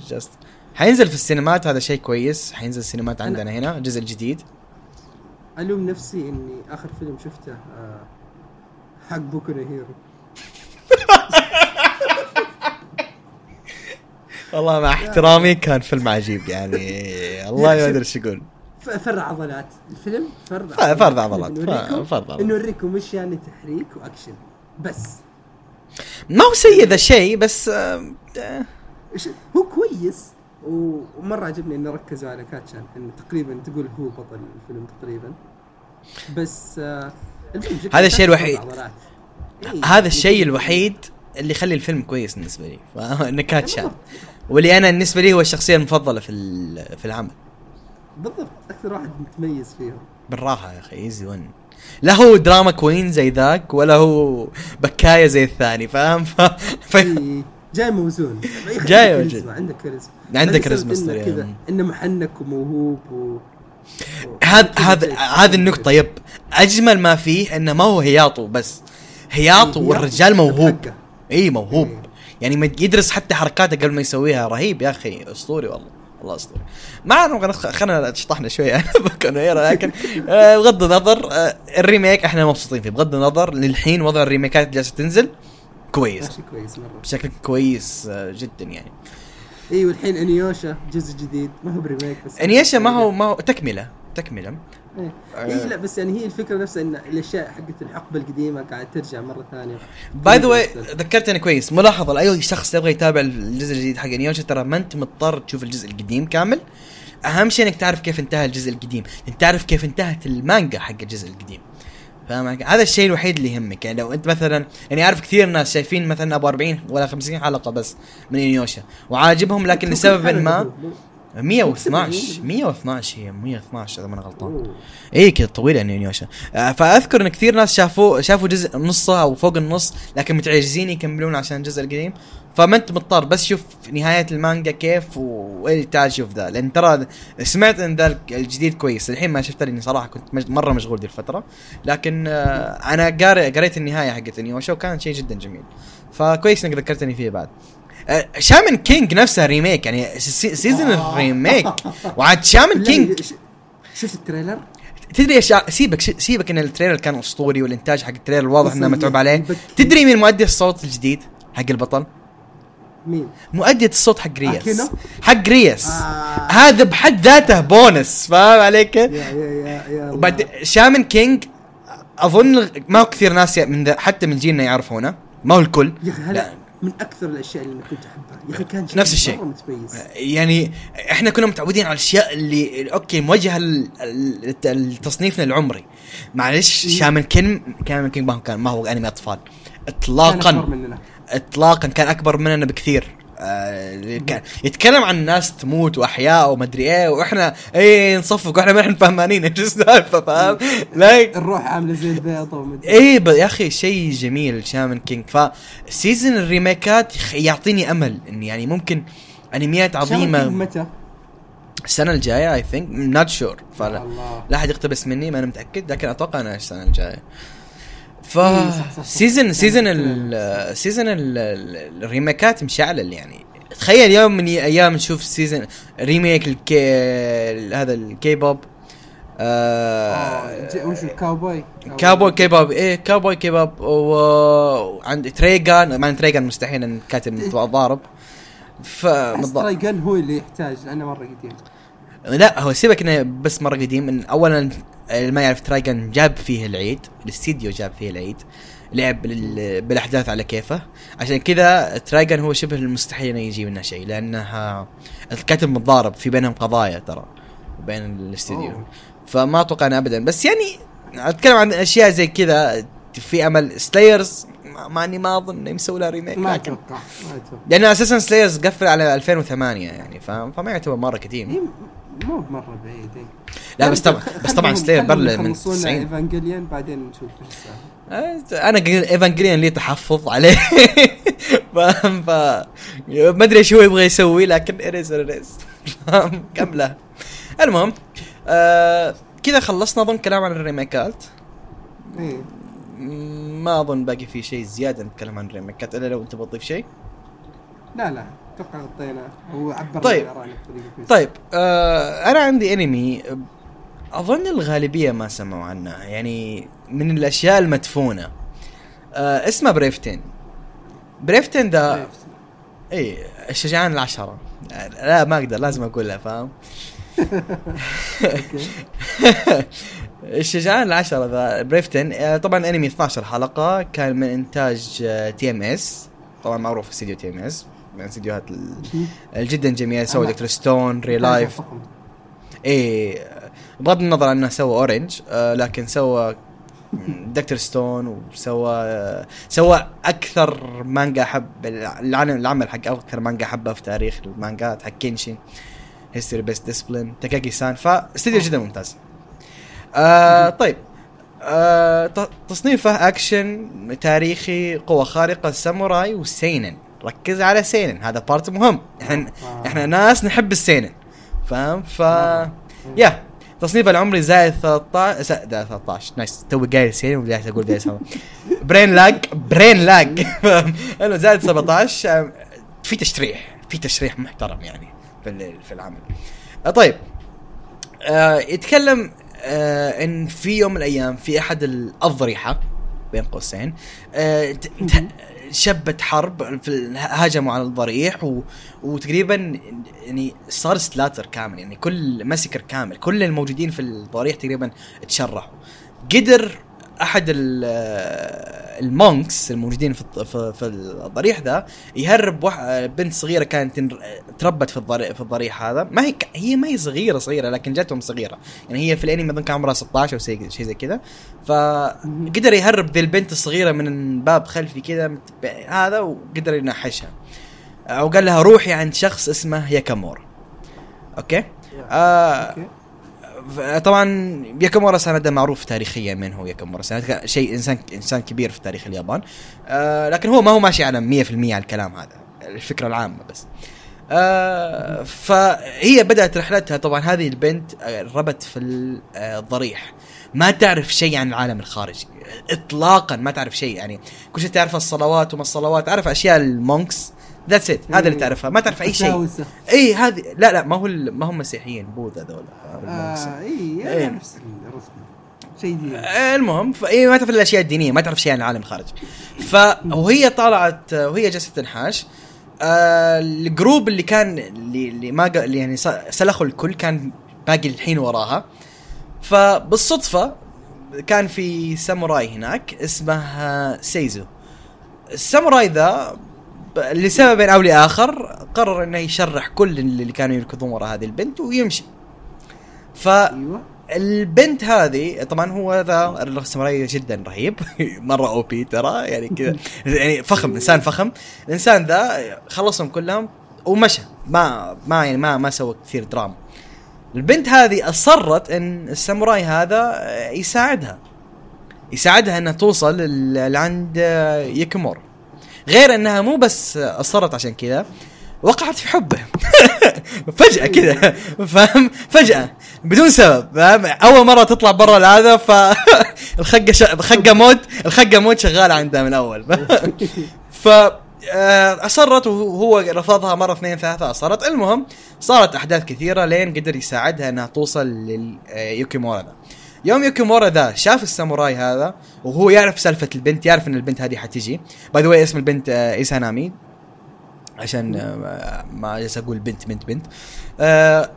جاست حينزل في السينمات هذا شيء كويس. حينزل السينمات عندنا هنا الجزء الجديد. ألوم نفسي إني آخر فيلم شفته آه، حق بوكو هيرو والله مع احترامي كان فيلم عجيب يعني الله ما أدري إيش أقول ف- فرع عضلات. الفيلم فرع ف- فرد عضلات. فرد عضلات. نوريكم وش يعني تحريك وأكشن. بس. ما هو سيء ذا الشيء بس آه، هو كويس. ومرة عجبني إنه ركزوا على كاتشان. إنه تقريبا تقول هو بطل الفيلم تقريبا. بس آه، هذا الشيء فرع الوحيد. عضلات. إيه، هذا الشيء يعني- الوحيد اللي يخلي الفيلم كويس بالنسبة لي. فنكات شاب واللي أنا بالنسبة لي هو الشخصية المفضلة في في العمل. بالضبط. أكثر واحد متميز فيهم. بالراحة يا أخي easy one لا هو drama queen زي ذاك ولا هو بكاية زي الثاني فاهم؟ ف... ف... إيه، جاي موزون. جاي موزون. عنده كاريزما. بسبب كاريزما. كذا إنه محنك وموهوب و... هذا هذا هذه النقطة yep. أجمل ما فيه إنه ما هو هياطو بس. هياطو إيه، والرجال موهوب. إي موهوب. يعني ما يدرس حتى حركاته قبل ما يسويها. رهيب يا أخي. أسطوري والله. والله أسطوري. ما نبغى خلينا شطحنا شوية أنا ببوكو نو هيرو لكن آه، بغض النظر آه، ال remake إحنا مبسوطين فيه. بغض النظر للحين وضع الريميكات اللي جالسة تنزل كويس. ماشي كويس مرة. بشكل كويس آه، جدا يعني. إي والحين إنيوشا جزء جديد. ما هو ب remake بس. انيشا ما هو ما هو تكملة. تكملة. اي إيه لا بس يعني هي الفكرة نفسها إن الأشياء حقت الحقبة القديمة قاعد ترجع مرة ثانية. by the way ذكرتني كويس ملاحظة لأي شخص يبغى يتابع الجزء الجديد حق انيوشا ترى ما أنت مضطر تشوف الجزء القديم كامل. أهم شيء إنك تعرف كيف انتهى الجزء القديم انت تعرف كيف انتهت المانجا حق الجزء القديم. فاهم علي؟ هذا الشيء الوحيد اللي يهمك يعني لو أنت مثلا يعني أعرف كثير ناس شايفين مثلا أبو 40 ولا 50 حلقة بس من انيوشا وعاجبهم لكن لسبب ما 112 112 هي 112 إذا ما أنا غلطان. اي كذا طويلة يعني نيوشا آه، فأذكر إن كثير ناس شافوا شافوا جزء نصه أو فوق النص لكن متعجزين يكملون عشان الجزء القديم. فما أنت مضطر بس شوف نهاية المانجا كيف و- تعال شوف ذا. لأن ترى سمعت إن ذا الجديد كويس. الحين ما شفته لأني صراحة كنت مج- مرة مشغول دي الفترة. لكن آه، أنا قاري قريت النهاية حقت نيوشا وكان شيء جدا جميل. فكويس إنك ذكرتني فيه بعد. شامن كينج نفسها remake يعني سي- season آه. ال remake وعاد شامن كينج شفت ال trailer؟ تدري إيش سيبك سيبك إن ال trailer كان أسطوري والإنتاج حق ال trailer واضح إنه متعوب عليه. تدري مين مؤدي الصوت الجديد حق البطل مين؟ مؤدية الصوت حق رياس أكينو؟ حق رياس آه. هذا بحد ذاته بونس فاهم عليك yeah yeah yeah. وبعد شامن كينج أظن ما هو كثير ناس من حتى من جيلنا يعرفونه ما هو الكل yeah. هذا من أكثر الأشياء اللي كنت أحبها. يا أخي كان شيء نفس الشيء. متميز. يعني إحنا كنا متعودين على الأشياء اللي أوكي موجهة لتصنيفنا العمري. معلش. شامن كينج شامن كينج هو كان ما هو أنمي أطفال. كان اطلاقا. مننا. اطلاقا كان أكبر مننا بكثير. آه كان يتكلم عن ناس تموت وأحياء ومدري إيه وإحنا إيه نصفق وإحنا ما إحنا فهمانين إيش السالفة فاهم؟ like الروح عاملة زي البيضة ومدري ب- يا أخي شيء جميل شامن كينج ف season الريميكات يعطيني أمل إن يعني ممكن انميات عظيمة. متى؟ السنة الجاية I think not sure فلا لا أحد يقتبس مني ما أنا متأكد لكن أتوقع إنها السنة الجاية. ف إيه،. season كان season season ال- ال- الريميكات مشعلل يعني. تخيل يوم من أيام نشوف season ريميك الكي ال- هذا الكي بوب آه، آه وش الكاوبوي؟ كابوي كيباب إيه كابوي كيباب وعند تريجان مع تريجان مستحيل إن كاتب ضارب. ف تراي جن هو اللي يحتاج لأنه مرة قديم. لا هو سيبك إنه بس مرة قديم. اولا اللي ما يعرف ترايجن جاب فيه العيد الاستديو جاب فيه العيد لعب بال- بالأحداث على كيفه. عشان كذا Trigun هو شبه المستحيل إنه يجي منه شيء لأنه الكاتب متضارب في بينهم قضايا ترى بين الاستديو. فما أتوقع ابدا. بس يعني أتكلم عن أشياء زي كذا في أمل. Slayers ماني ما أظن إنه يسوي لها remake ما أتوقع ما أتوقع. لأن أساسا Slayers قفل على 2008 يعني فما يعتبر مرة قديم مو بمره بعيد إيه. لا بس طبعا بس طبعا Slayers برلة من يخلصون 90 Evangelion بعدين نشوف إيش السالفه أنا Evangelion لي تحفظ عليه. فاهم ف ما أدري إيش هو يبغى يسوي لكن it is it is فاهم كملة. المهم آه كذا خلصنا أظن كلام عن الريميكات. إيه. م- ما أظن باقي في شيء زيادة نتكلم عن الريميكات إلا لو انت بتضيف شيء. لا لا. أتوقع غطينا. هو عبر طيب. طيب آه أنا عندي انمي أظن الغالبية ما سمعوا عنه. يعني من الأشياء المدفونة. آه اسمه Brave 10. Brave 10 ده. اي الشجعان العشرة. لا ما أقدر لازم أقولها فاهم؟ الشجعان العشرة ذا Brave 10 آه، طبعا انمي 12 حلقة كان من إنتاج TMS طبعا معروف استديو TMS من استديوهات الجدا جميلة سوى Dr. Stone ReLIFE. إيه بغض النظر عنه سوى Orange آه لكن سوى Dr. Stone وسوى سوى أكثر مانجا حب العمل حق أكثر مانجا حبه في تاريخ المانجات حق Kenichi History Best Disciple Takagi-san فاستديو جدا ممتاز. آه طيب. آه تصنيفه اكشن تاريخي قوة خارقة ساموراي و seinen. ركز على seinen هذا part مهم. إحنا آه. إحنا ناس نحب ال seinen. فاهم؟ ف يا تصنيف العمري زائد 13 زائد 13 nice توي قايل seinen وجاي أقول جاي brain lag brain lag إنه زائد 17 آه، في تشريح. في تشريح محترم يعني في في العمل. آه، طيب. آه يتكلم آه إن في يوم من الأيام في أحد الاضرحه بين قوسين آه شبت حرب في هاجموا على الضريح و... وتقريبا يعني صار slaughter كامل يعني كل massacre كامل كل الموجودين في الضريح تقريبا تشرحوا. قدر أحد ال- ال monks الموجودين في في, الضريح ذا يهرب. بنت صغيرة كانت تربت في الضريح في الضريح هذا. ما هي هي ما هي صغيرة صغيرة لكن جاتهم صغيرة. يعني هي في الأنمي أظن كان عمرها 16 أو شيء زي كذا. فقدر يهرب ذي البنت الصغيرة من باب خلفي كذا هذا وقدر ينحشها وقال لها روحي عند شخص اسمه يوكيمورا. okay؟ آه okay. ف- طبعا يوكيمورا سانادا معروف تاريخيا من هو يوكيمورا سانادا. شيء انسان إنسان كبير في تاريخ اليابان. آه لكن هو ما هو ماشي على 100% على الكلام هذا الفكرة العامة بس. آه فهي بدأت رحلتها. طبعا هذه البنت آه، ربت في آه، الضريح. ما تعرف شيء عن العالم الخارجي. اطلاقا ما تعرف شيء يعني كل شيء تعرف الصلوات وما الصلوات. تعرف أشياء ال monks؟ that's it هذا اللي تعرفها ما تعرف أي شيء. اي هذه لا لا ما هو ال- ما هم مسيحيين بوذا ذولا. آه اي إيه. نفس شيء دي آه، المهم فهي ما تعرف الأشياء الدينية ما تعرف شيء عن العالم الخارجي. فوهي طلعت آه، وهي جالسه تنحاش. آه، ال group اللي كان اللي, اللي ما اللي يعني سلخوا الكل كان باقي الحين وراها. فبالصدفة كان في ساموراي هناك اسمه سايزو. الساموراي ذا لسبب أو لآخر قرر إنه يشرح كل اللي كانوا يركضون ورا هذه البنت ويمشي. ف أيوه. البنت هذه طبعا هو ذا الساموراي جدا رهيب مرة OP ترى يعني كذا يعني فخم إنسان فخم. الإنسان ذا خلصهم كلهم ومشى. ما ما يعني ما ما سوى كثير دراما. البنت هذه أصرت إن الساموراي هذا يساعدها. يساعدها إنها توصل لعند يكيمور غير أنها مو بس أصرت عشان كذا وقعت في حبه. فجأة كذا فاهم؟ فجأة بدون سبب فاهم؟ أول مرة تطلع برا الهذا ف الخقة ش... الخقة mode الخقة mode شغالة عندها من أول. ف آه، أصرت وهو رفضها مرة اثنين ثلاثة أصرت. المهم صارت أحداث كثيرة لين قدر يساعدها أنها توصل ليوكيمورا ذا يوم يوكيمورا ذا شاف الساموراي هذا وهو يعرف سالفة البنت يعرف أن البنت هذه حتجي. by the اسم البنت آه، إيسانامي عشان آه، ما جالس أقول بنت بنت بنت. آه،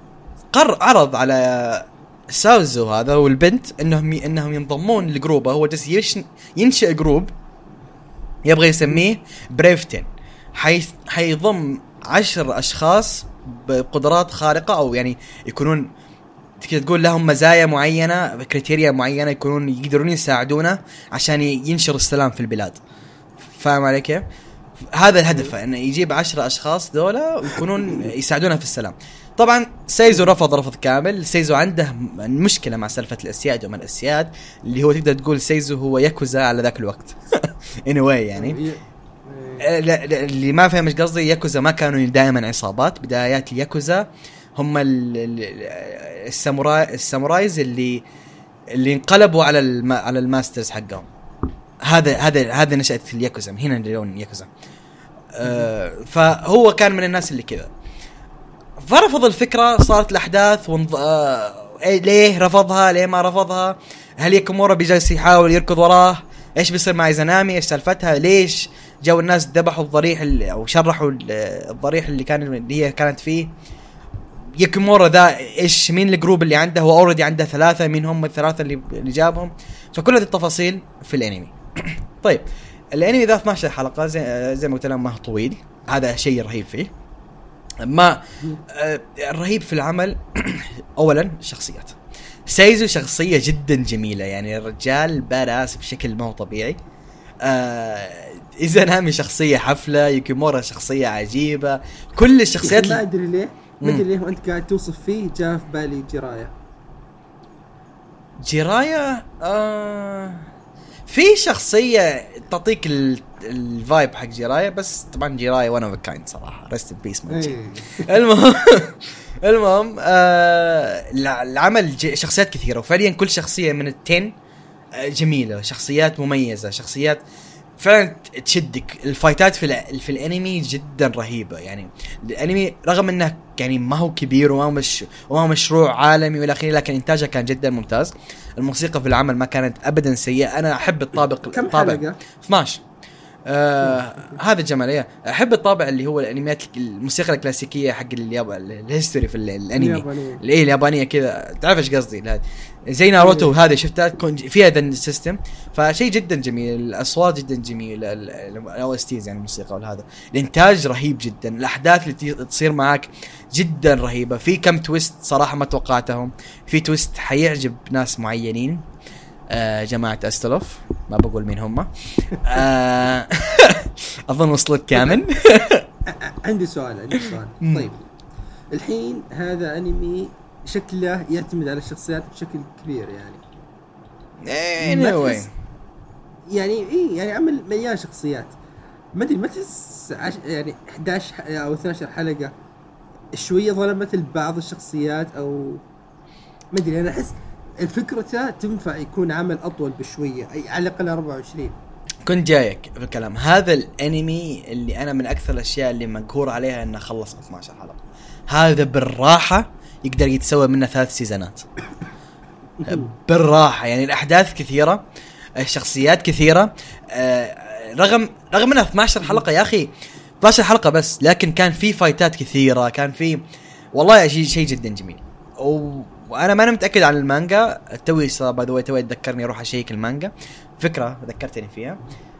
قر عرض على سايزو هذا والبنت إنهم إنهم ينضمون ل group ه. هو جالس ينشئ group يبغى يسميه Brave 10 حيث حيضم عشر أشخاص بقدرات خارقة أو يعني يكونون تقدر تقول لهم مزايا معينة criteria معينة يكونون يقدرون يساعدونه عشان ينشر السلام في البلاد. فاهم علي كيف؟ هذا الهدف انه يجيب عشرة أشخاص ذولا ويكونون يساعدونه في السلام. طبعا سيزو رفض رفض كامل. سيزو عنده م- مشكلة مع سالفة الأسياد وما الأسياد اللي هو تقدر تقول سيزو هو ياكوزا على ذاك الوقت. Anyway يعني. آه، اللي ما فاهم إيش قصدي ياكوزا ما كانوا دائما عصابات. بدايات الياكوزا هم ال- ال- الساموراي ال samurais اللي اللي انقلبوا على الم على ال masters حقهم. هذا هذا هذا نشأة الياكوزا من هنا لون ياكوزا. آه فهو كان من الناس اللي كذا. فرفض الفكرة صارت الأحداث ونض... آه إيه ليه رفضها؟ ليه ما رفضها؟ هل يوكيمورا بيجلس يحاول يركض وراه؟ إيش بيصير مع إيزانامي؟ إيش سالفتها؟ ليش جو الناس ذبحوا الضريح أو شرحوا ال- الضريح اللي كان اللي هي كانت فيه؟ يوكيمورا ذا إيش مين ال group اللي عنده؟ هو already عنده ثلاثة مين هم الثلاثة اللي اللي جابهم؟ فكل هذه التفاصيل في الانمي. طيب الانمي ذا 12 حلقة زي, زي ما قلت لهم ما هو طويل. هذا شيء رهيب فيه. ما آه، الرهيب في العمل. اولا الشخصيات سايزو شخصية جدا جميلة يعني الرجال badass بشكل ما هو طبيعي. آه إيزانامي شخصية حفلة يوكيمورا شخصية عجيبة. كل الشخصيات ما أدري ليه. ما. ادري ليه وانت قاعد توصف فيه جاء في بالي جيرايا. جيرايا آه في شخصية تعطيك ال- ال vibe حق جرايا بس طبعا جيرايا one of kind صراحة. rest in peace. المهم المهم آه الع- العمل شخصيات كثيرة وفعليا كل شخصية من ال ten آه جميلة. شخصيات مميزة شخصيات فعلا تشدك. الفايتات في في الانمي جدا رهيبة. يعني الانمي رغم إنه يعني ما هو كبير وما هو مش وما هو مشروع عالمي والى آخره لكن إنتاجه كان جدا ممتاز. الموسيقى في العمل ما كانت ابدا سيئة. أنا أحب الطابق كم الطابع حلقة؟ 12 آه هذا الجمال إيه. أحب الطابع اللي هو الانميات الموسيقى الكلاسيكية حق اليابان ال history في ال- الأنمي. اليابانية. الايه اليابانية كذا. تعرف إيش قصدي زي ناروتو هذه شفتها؟ فيها ذا ال system فشيء جدا جميل. الأصوات جدا جميلة. ال OSTs يعني الموسيقى والهذا. الإنتاج رهيب جدا. الأحداث اللي تصير معك جدا رهيبة. في كم تويست صراحة ما توقعتهم. في تويست حيعجب ناس معينين. آه جماعة استلوف ما بقول مين هم. آه أظن وصلت كامل. عندي سؤال عندي سؤال. طيب. الحين هذا أنمي شكله يعتمد على الشخصيات بشكل كبير يعني. anyway. تحس- يعني إيه يعني عمل مليان شخصيات. ما أدري ما تحس عش يعني 11 ح- أو 12 حلقة شوية ظلمت البعض الشخصيات أو ما أدري أنا أحس فكرته تنفع يكون عمل أطول بشوية أي على الأقل 24 كنت جايك في الكلام. هذا الأنمي اللي أنا من أكثر الأشياء اللي مقهور عليها إنه خلص 12 حلقة. هذا بالراحة يقدر يتسوى منه ثلاث سيزونات. بالراحة يعني الأحداث كثيرة الشخصيات كثيرة. آه، رغم رغم انها 12 حلقة يا أخي 12 حلقة بس لكن كان في فايتات كثيرة كان في والله شيء شيء جدا جميل. وأنا ما أنا متأكد عن المانجا. توي by the way تذكرني أروح أشيك المانجا. فكرة ذكرتني فيها.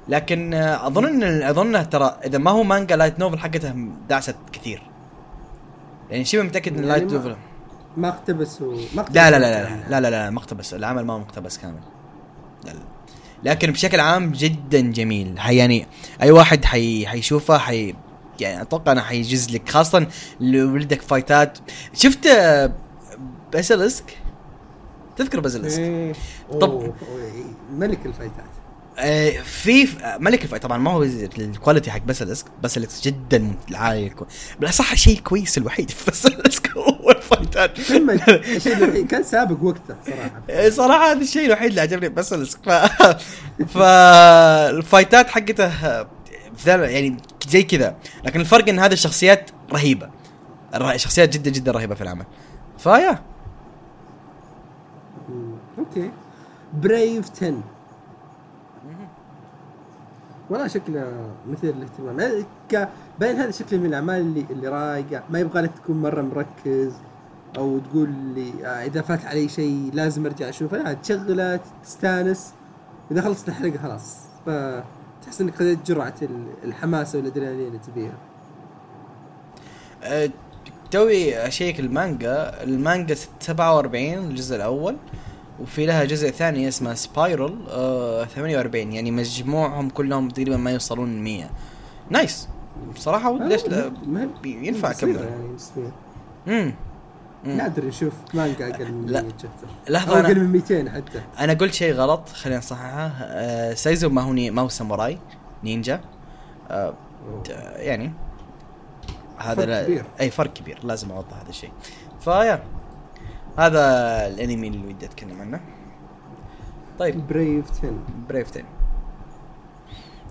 لكن آه، أظن إن أظن ترى إذا ما هو مانجا light novel حقته دعست كثير. يعني شبه متأكد إن يعني light ما- novel ما اقتبسوا ما اقتبسوا لا لا لا لا لا لا لا مقتبس العمل ما هو مقتبس كامل. لا لا. لكن بشكل عام جدا جميل. يعني أي واحد حي حيشوفه حي يعني أتوقع إنه حيجوز لك خاصه لو ولدك فايتات. شفت باسيلسك تذكر باسيلسك إيه. طب-. ملك الفايتات. آه، في آه، ملك ال fight طبعا ما هو ال quality حق باسيلسك باسيلسك جدا عالي. بالأصح الشيء الكويس الوحيد في باسيلسك هو الفايتات. الشيء الوحيد كان سابق وقته صراحة. إيه صراحة هذا الشيء الوحيد اللي عجبني ف... فالفايتات حقته يعني زي كذا لكن الفرق إن هذه الشخصيات رهيبة. الر- شخصيات جدا جدا رهيبة في العمل. ف yeah. okay. بريف 10 والله شكله مثير للاهتمام. باين هذا شكله من الأعمال اللي اللي رايقه ما يبغى لك تكون مرة مركز أو تقول لي آه إذا فات علي شيء لازم أرجع أشوفه. لا تشغله تستانس. إذا خلصت الحلقة خلاص. فتحس إنك خذيت جرعة ال- الحماسه والأدرينالين اللي تبيها. أه، توي أشيك المانجا. المانجا ست- 47 الجزء الأول. وفي لها جزء ثاني اسمه سبايرل آه 48 يعني مجموعهم كلهم تقريبا ما يوصلون 100 nice. بصراحة ليش لا؟ ينفع أكمل. يعني امم مم. نادر نشوف مانجا أقل من لا. 100 chapter لحظة أقل من 200 حتى. أنا قلت شيء غلط خلينا نصححه آه سايزو ما هو ما هو ساموراي نينجا. آه يعني هذا فرق كبير. أي فرق كبير. لازم اوضح هذا الشيء. ف yeah. هذا الانمي اللي ودي أتكلم عنه. طيب. بريف 10 بريف تاني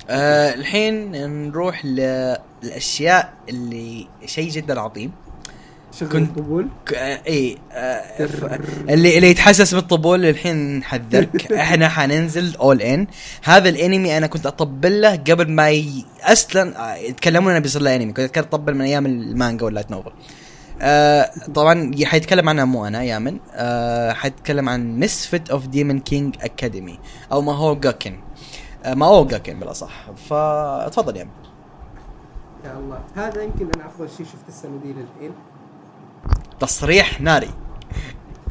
آه الحين نروح للأشياء اللي شيء جدا عظيم. شغل كنت- الطبول؟ ك- آه، إي آه ف- اللي اللي يتحسس بالطبول الحين نحذرك. إحنا حننزل اول ان هذا الانمي أنا كنت أطبل له قبل ما ي... أصلا آه، يتكلمون انه بيصير له انمي كنت أطبل من أيام المانجا وال light novel آه طبعا ي- حيتكلم عنها مو أنا يامن. آه حيتكلم عن Misfit of Demon King Academy أو Maou Gakuin آه Maou Gakuin بالأصح. فتفضل يامن. يا الله. هذا يمكن أنا أفضل شيء شفت السنة دي للحين. تصريح ناري.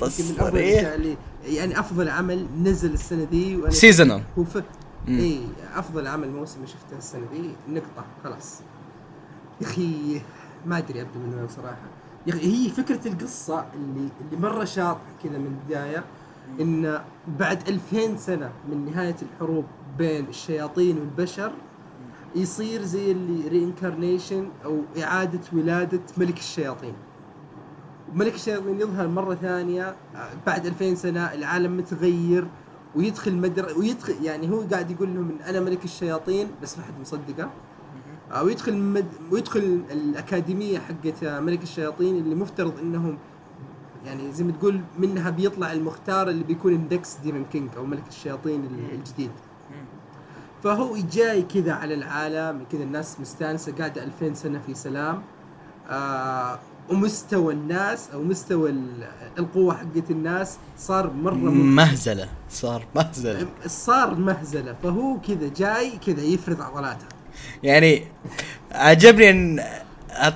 تصريح. يعني أفضل عمل نزل السنة دي وأنا seasonal. اي أفضل عمل موسمي شفته السنة دي نقطة خلاص. يا أخي ما أدري ابدا من وين صراحة. هي فكرة القصة اللي اللي مرة شاطحة كذا من البداية إن بعد 2000 سنة من نهاية الحروب بين الشياطين والبشر يصير زي اللي رينكارنيشن أو إعادة ولادة ملك الشياطين. ملك الشياطين يظهر مرة ثانية آه، بعد 2000 سنة العالم متغير ويدخل مدر ويدخل يعني هو قاعد يقول لهم إن أنا ملك الشياطين بس ما حد مصدقه. ويدخل مد... ويدخل الأكاديمية حقت ملك الشياطين اللي مفترض إنهم يعني زي ما تقول منها بيطلع المختار اللي بيكون the next demon king أو ملك الشياطين ال- الجديد. فهو جاي كذا على العالم كذا الناس مستانسة قاعدة 2000 سنة في سلام. آه ومستوى الناس أو مستوى ال- القوة حقت الناس صار مرة. مهزلة صار مهزلة. صار مهزلة. فهو كذا جاي كذا يفرض عضلاته. يعني عجبني ان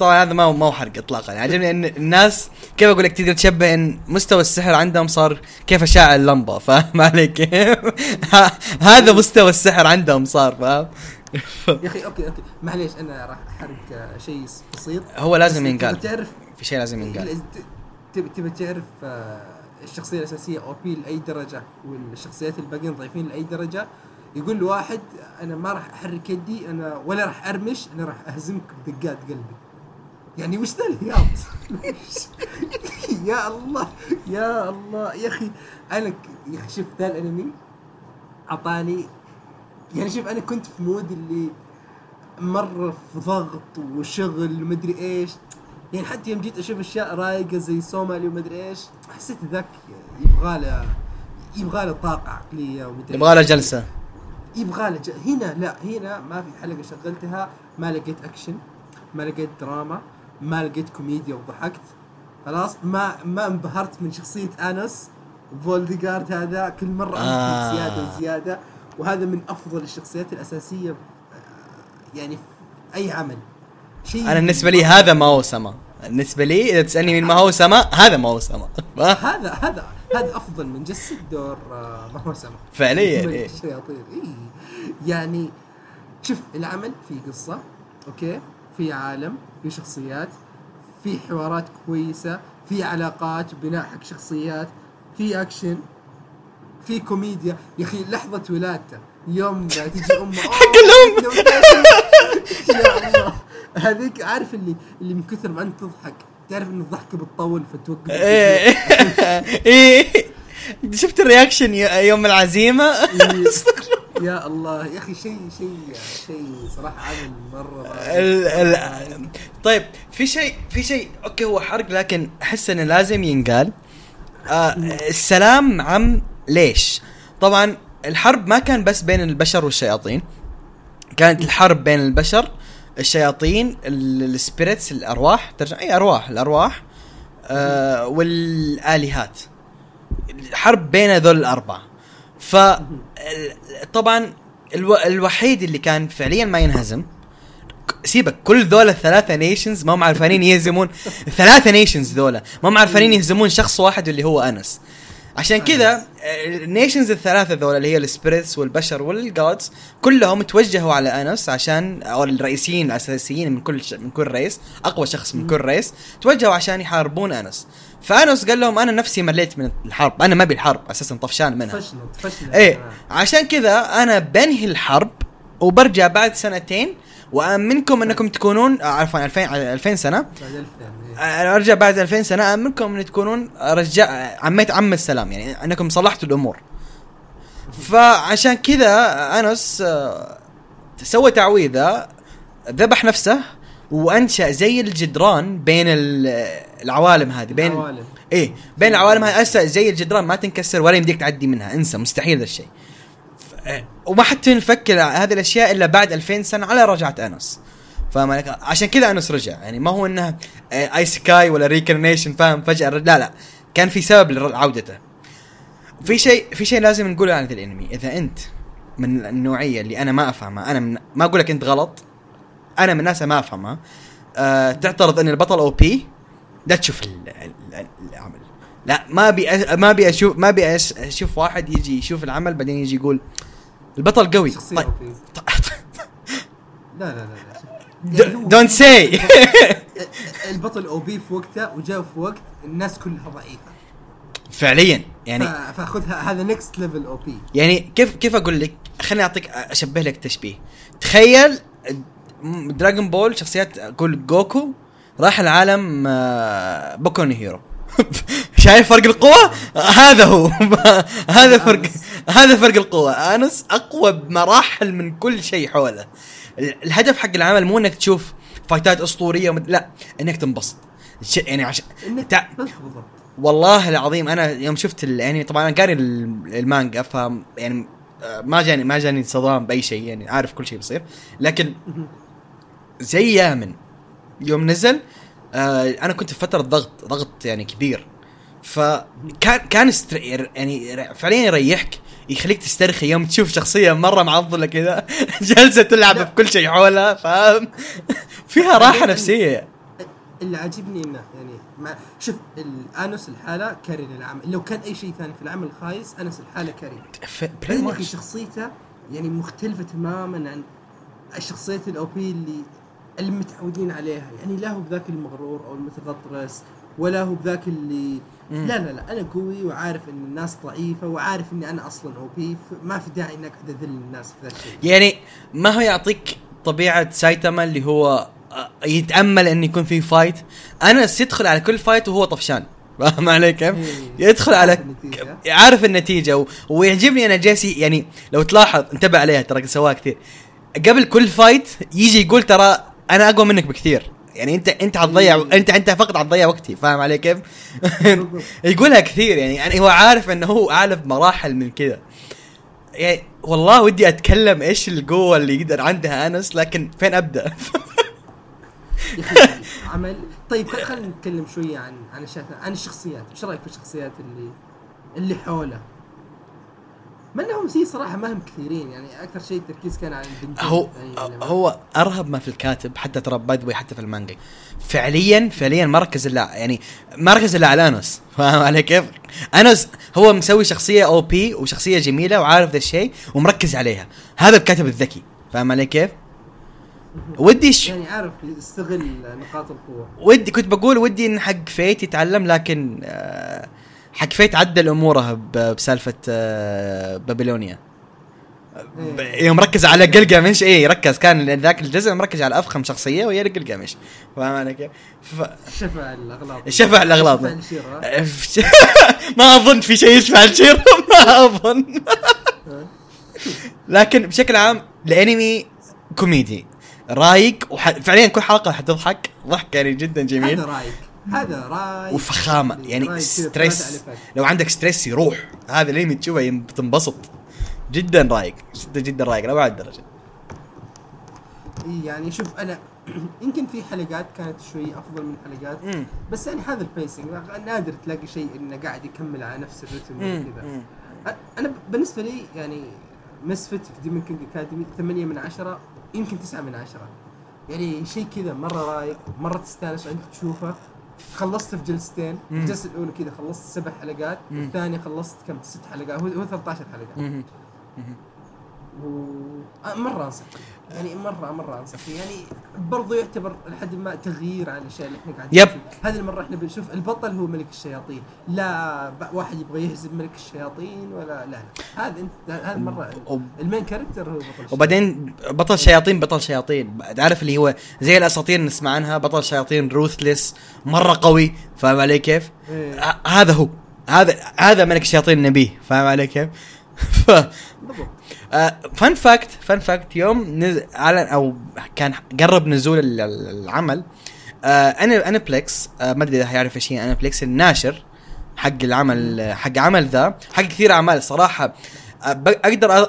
طبعا هذا ما ما هو حرق اطلاقا. يعني عجبني إن الناس كيف أقول لك تقدر تشبه إن مستوى السحر عندهم صار كيف اشعل اللمبة فاهم علي كيف؟ ه- هذا مستوى السحر عندهم صار فاهم؟ يا أخي okay okay. معليش أنا راح أحرق شيء بسيط. هو لازم ينقال. تعرف في شيء لازم ينقال. تبي تبي تعرف آه، الشخصية الأساسية OP لأي درجة والشخصيات الباقيين ضعيفين لأي درجة يقول له واحد أنا ما راح أحرك يدي أنا ولا راح أرمش أنا راح أهزمك بدقات قلبي. يعني وش ذا الهياط؟ يا الله يا الله يا أخي أنا يا أخي شوف ذا الأنمي أعطاني يعني شوف أنا كنت في mood اللي مرة في ضغط وشغل ومدري إيش. يعني حتى يوم جيت أشوف أشياء رايقة زي سومالي ومدري إيش حسيت ذاك يبغى له يبغى له طاقة عقلية ومدري يبغى له جلسة. يبغى له هنا لا هنا ما في حلقة شغلتها. ما لقيت أكشن ما لقيت دراما ما لقيت كوميديا وضحكت. خلاص ما ما انبهرت من شخصية آنس فولديغارد هذا كل مرة آه. زيادة وزيادة. وهذا من أفضل الشخصيات الأساسية آه، يعني في أي عمل. شيء أنا بالنسبة لي هذا ما هو سما. بالنسبة لي إذا تسألني مين ما هو سما هذا ما هو سما. هذا هذا هذا أفضل من جسد دور آه، ما هو سما. فعليا إيه. الشياطين إيه. يعني شوف العمل في قصة okay؟ في عالم في شخصيات في حوارات كويسة في علاقات بناء حق شخصيات في أكشن في كوميديا. يا أخي لحظة ولادته. يوم تجي أمه حق الأم. يا الله. هذيك عارف اللي اللي من كثر ما انت تضحك تعرف إن الضحكة بتطول فتوقف إيه. إيه. شفت ال reaction يوم العزيمة؟ يا الله. يا أخي شيء شيء شيء صراحة عمل مرة طيب في شيء في شيء okay هو حرق لكن أحس إنه لازم ينقال. آه السلام عم ليش؟ طبعا الحرب ما كان بس بين البشر والشياطين كانت الحرب بين البشر الشياطين ال- السبيريتس الأرواح. ترجع؟ اي أرواح. الأرواح آه والآلهات. الحرب بين هذول الأربعة. ف طبعا ألو الوحيد اللي كان فعليا ما ينهزم سيبك كل ذولا الثلاثة نيشنز ما هم عارفين يهزمون. الثلاثة nations ذولا ما هم عارفين يهزمون شخص واحد اللي هو أنس. عشان كذا ال nations الثلاثة ذولا اللي هي ال spirits والبشر وال gods كلهم توجهوا على أنس عشان أو الرئيسيين الأساسيين من كل ش... من كل race أقوى شخص من كل race توجهوا عشان يحاربون أنس. فأنس قال لهم أنا نفسي مليت من الحرب أنا ما أبي الحرب أساسا طفشان منها. طفشنا طفشنا إيه عشان كذا أنا بنهي الحرب وبرجع بعد سنتين وامنكم أنكم تكونون آه، عفوا 2000 2000 سنة. آه، أرجع بعد 2000 سنة امنكم أن تكونون رجع عميت عم السلام يعني أنكم صلحتوا الأمور فعشان كذا أنس آه، سوى تعويذة ذبح نفسه وأنشأ زي الجدران بين ال- العوالم هذه بين عوالم. إيه بين العوالم هذه هسه زي الجدران ما تنكسر ولا يمديك تعدي منها انسى مستحيل ذا الشيء وما حتى نفكر هذه الأشياء إلا بعد 2000 سنة على رجعه أنس. فاهم عليك؟ عشان كذا أنس رجع. يعني ما هو انها آه، isekai ولا reincarnation فاهم؟ فجأة لا لا. كان في سبب لعودته. في شيء في شيء لازم نقوله عن الأنمي. إذا أنت من النوعية اللي أنا ما أفهمها أنا من ما أقول لك أنت غلط. أنا من الناس ما أفهمها. أه تعترض أن البطل OP لا تشوف ال- ال- العمل. لا ما أبي ما أبي أشوف ما أبي أشوف واحد يجي يشوف العمل بعدين يجي يقول البطل قوي. طيب. لا لا لا لا. يعني don't say البطل OP في وقته وجاء في وقت الناس كلها ضعيفة. فعليا. يعني فأخذها هذا next level OP. يعني كيف كيف أقول لك؟ خليني أعطيك أشبه لك تشبيه. تخيل دراغون بول شخصيات أقول جوكو راح العالم آه، بوكو نو هيرو شايف فرق القوة؟ هذا هو. هذا فرق هذا فرق القوة. أنس أقوى بمراحل من كل شيء حوله. ال- الهدف حق العمل مو إنك تشوف فايتات أسطورية ومد... لا إنك تنبسط. يعني عشان تع- والله العظيم أنا يوم شفت الانمي طبعا أنا قاري ال- المانجا ف يعني آه، ما جاني ما جاني صدام بأي شيء يعني عارف كل شيء بيصير. لكن زي يامن يوم نزل آه أنا كنت في فترة ضغط ضغط يعني كبير. فكان كان استر... يعني فعليا يريحك يخليك تسترخي يوم تشوف شخصية مرة معضلة كذا جالسة تلعب لا. في كل شيء حولها فاهم؟ فيها راحة نفسية. اللي عاجبني إنه يعني ما شوف الانوس الحالة كاري للعمل. لو كان أي شيء ثاني في العمل خايس انس الحالة كاري. ف- pretty بعدين يا أخي much. شخصيته يعني مختلفة تماما عن الشخصيات ال OP اللي اللي متعودين عليها. يعني لا هو بذاك المغرور أو المتغطرس ولا هو بذاك اللي مم. لا لا لا أنا قوي وعارف إن الناس ضعيفة وعارف إني أنا أصلا OP ما في داعي إنك اذل الناس في ذا الشيء يعني ما هو يعطيك طبيعة سايتاما اللي هو آه، يتأمل إن يكون في fight انس يدخل على كل fight وهو طفشان فاهم علي كيف؟ إيه. يدخل على. عارف النتيجة و... ويعجبني أنا جيسي يعني لو تلاحظ انتبه عليها ترى سواها كثير قبل كل فايت يجي يقول ترى أنا أقوى منك بكثير يعني انت انت حتضيع إيه. انت انت فقط حتضيع وقتي فاهم علي كيف؟ يقولها كثير يعني يعني هو عارف إنه هو اعلى بمراحل من كذا يعني والله ودي أتكلم إيش القوة اللي يقدر عندها أنس لكن فين أبدأ؟ عمل طيب خل- خلينا نتكلم شوية عن عن اشياء ثانية. عن الشخصيات إيش رأيك في الشخصيات اللي اللي حوله ما إنهم هي صراحة ما هم كثيرين يعني أكثر شيء التركيز كان على هو اللي معه. هو أرهب ما في الكاتب حتى ترى باي حتى في المانجا فعليا فعليا ما ركز الا يعني ما ركز الا على انوس فاهم علي كيف؟ انوس هو مسوي شخصية OP وشخصية جميلة وعارف ذا الشيء ومركز عليها هذا الكاتب الذكي فاهم علي كيف؟ ودي ش... يعني عارف يستغل نقاط القوة ودي كنت بقول ودي إن حق Fate يتعلم لكن آه، حق Fate عدل أموره بسالفة آه، Babylonia. إيه. يوم ركز على قلقمش إيه ركز. كان ذاك الجزء مركز على أفخم شخصية وهي قلقمش فاهم علي كيف؟ ف... شفع الأغلاط. شفع الشيرة. ما أظن في شيء يشفع الشير ما أظن. لكن بشكل عام الأنمي كوميدي. رايق وح... فعليا كل حلقة حتضحك ضحك يعني جدا جميل. هذا رايك هذا رايك وفخامة. يعني كذا stress. لو عندك stress يروح. هذا الانمي تشوفه بتنبسط جدا رايق جدا جدا رايق لأبعد درجة. يعني شوف أنا يمكن في حلقات كانت شوي أفضل من حلقات مم. بس يعني هذا ال pacing نادر تلاقي شيء إنه قاعد يكمل على نفس الرتم. أ- أنا بالنسبة لي يعني Misfit of Demon King Academy 8 من 10 يمكن 9 من 10 يعني شيء كذا مرة رايق مرة تستانس وانت تشوفه. خلصت في جلستين مم. الجلسة الأولى كذا خلصت سبع حلقات. والثانيه خلصت كم ست حلقات هو هو 13 حلقه مم. آه، مرة أنصح. يعني مرة مرة أنصح فيه يعني برضو يعتبر لحد ما تغيير عن الأشياء اللي إحنا قاعدين يب. هذه المرة إحنا بنشوف البطل هو ملك الشياطين لا. واحد يبغى يهزم ملك الشياطين ولا لا لا هذا انت هذه المره ال main character هو بطل الشيطان. وبعدين بطل شياطين بطل شياطين تعرف اللي هو زي الأساطير نسمع عنها بطل شياطين ruthless مرة قوي فاهم علي كيف؟ إيه. هذا هو هذا هذا ملك الشياطين نبيه فاهم علي كيف؟ ف بالضبط fun fact fun fact يوم نزل اعلن أو كان قرب نزول ال- ال- العمل آه أنا Aniplex آه ما أدري إذا يعرف إيش هي Aniplex الناشر حق العمل حق عمل ذا حق كثير أعمال صراحة. آه، أقدر أ-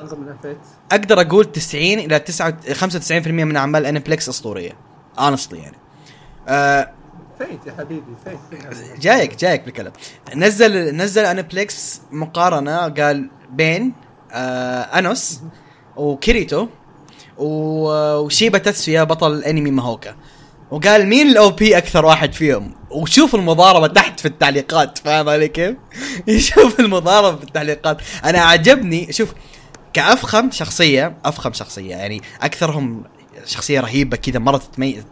أقدر أقول 90 إلى 9 95% من أعمال Aniplex أسطورية honestly يعني. آه Fate يا حبيبي Fate جايك جايك بالكلام. نزل نزل Aniplex مقارنة قال بين أنوس وكيريتو وشيبا تاتسويا بطل أنمي ماهوكا. وقال مين ال OP أكثر واحد فيهم؟ وشوف المضاربة تحت في التعليقات فاهم علي كيف؟ يشوف المضاربة في التعليقات. أنا عجبني شوف كأفخم شخصية أفخم شخصية يعني أكثرهم شخصية رهيبة كذا مرة تتميز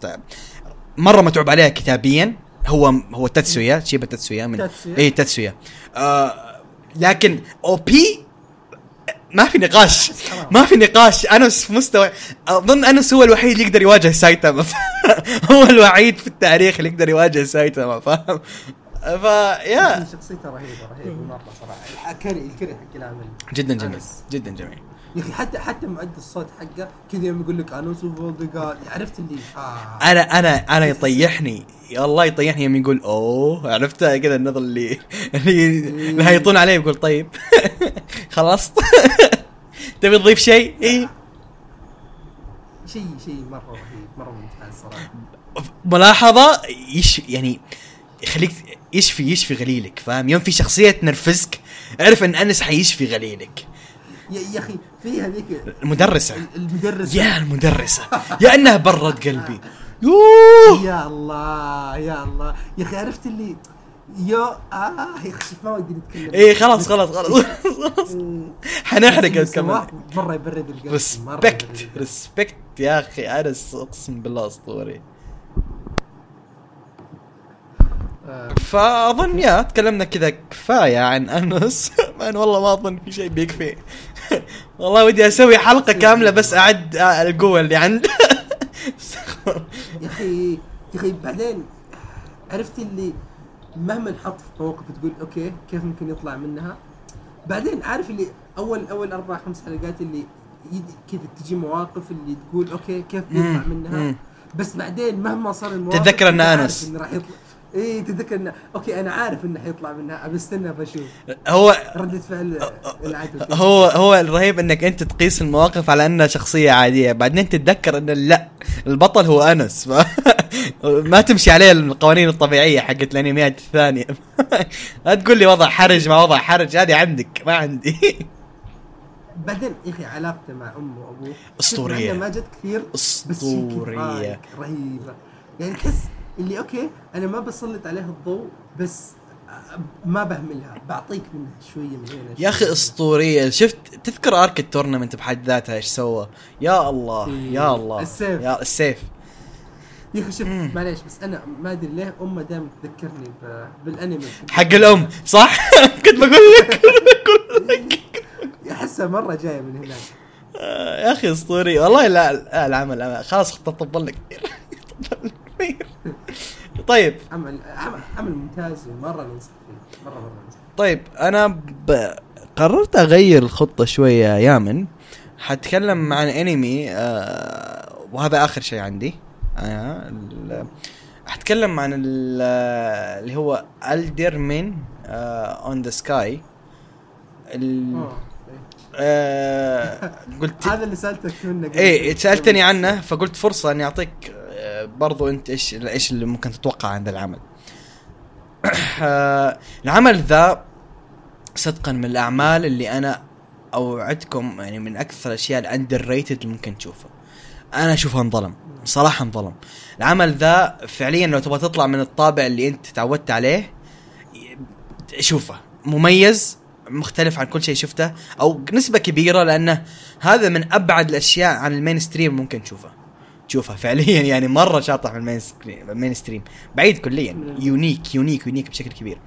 مرة متعوب عليها كتابيا. هو هو تاتسويا شيبا تاتسويا من تاتسويا. اي تاتسويا. آه لكن OP ما في نقاش. ما في نقاش. أنس في مستوى أظن أنس هو الوحيد اللي يقدر يواجه سايتاما هو الوحيد في التاريخ اللي يقدر يواجه سايتاما فاهم؟ فيا شخصيته رهيبة رهيبة مرة صراحة. الكري الكري حق العمل جدا جميل. جدا جميل. يا أخي حتى حتى مؤدي الصوت حقه كذا يوم يقول لك انوس عرفت اللي؟ آه. أنا أنا أنا يطيحني. يا الله يطيحني يوم يقول أوه. عرفتها كذا النظر اللي اللي اللي هيطون عليه يقول طيب. خلصت تبي تضيف شيء؟ إي. شيء شيء مرة رهيب مرة ممتاز صراحة. ملاحظة؟ يش يعني يخليك يشفي يشفي غليلك فاهم؟ يوم في شخصية تنرفزك اعرف إن أنس حيشفي غليلك. يا أخي في هذيك المدرسة. المدرس يا المدرسة. يا إنها برد قلبي. يوه يا الله يا الله. يا أخي عرفت اللي يا آه يا أخي ما ودي نتكلم. إيه خلاص خلاص خلاص. خلاص. حنحرق سواك مره يبرد القلب respect. respect يا أخي. انس أقسم بالله أسطوري آه، فأظن يا تكلمنا كذا كفاية عن أنس. إن والله ما أظن في شيء بيكفي. والله ودي أسوي حلقة كاملة بس أعد القوة اللي عندي يا أخي يا أخي بعدين عرفت اللي مهما نحط في مواقف تقول okay كيف ممكن يطلع منها؟ بعدين عارف اللي أول أول أربع خمس حلقات اللي كذا تجي مواقف اللي تقول okay كيف بيطلع منها. بس بعدين مهما صار المواقف تتذكر أنس. انه راح يطلع. إيه تتذكر انه okay أنا عارف إنه حيطلع منها. ابى استنى بشوف هو ردة فعل العدو. هو هو الرهيب إنك أنت تقيس المواقف على إنها شخصية عادية. بعدين تتذكر ان لا البطل هو أنس. ف... ما تمشي عليه القوانين الطبيعية حقت الانميات الثانية. لا تقول لي وضع حرج ما وضع حرج. هذه عندك ما عندي. بعدين يا أخي علاقته مع أمه وأبوه. إنها ما جت كثير. كفاية، رهيبة. يعني تحس اللي أوكي أنا ما بسلط عليها الضوء بس ما بهملها بعطيك منها شوية من هنا يا أخي. اسطوريه شفت تذكر arc ال tournament بحد ذاتها إيش سوى يا الله يا الله السيف. يا السيف يا أخي شوف. معليش بس أنا ما ادري ليه امه دائما تذكرني بالانمي حق الام صح كنت بقول لك احسها مره جاية من هناك آه، يا أخي اسطوري والله لا العمل. خلاص طبل لك كثير طيب. عمل عمل, عمل ممتاز مره ننصح فيه مرة مرة ننصح طيب أنا ب... قررت أغير الخطة شوية يا يامن. حتكلم عن انمي آه وهذا آخر شيء عندي. آه ال... حتكلم عن ال... اللي هو الدر من on the sky آه، آه قلت هذا اللي سألتك منه. إيه سألتني عنه فقلت فرصة إني أعطيك آه، برضو انت إيش إيش اللي ممكن تتوقع عن ذا العمل؟ العمل ذا صدقا من الأعمال اللي أنا أوعدكم يعني من أكثر الأشياء ال underrated اللي ممكن تشوفها. أنا أشوفها انظلم صراحة انظلم. العمل ذا فعليا لو تبغى تطلع من الطابع اللي أنت تعودت عليه شوفه مميز مختلف عن كل شيء شفته أو نسبة كبيرة لأنه هذا من أبعد الأشياء عن ال mainstream ممكن تشوفها تشوفها فعليا. يعني مرة شاطح من ال mainstream ال mainstream. بعيد كليا. unique unique unique بشكل كبير.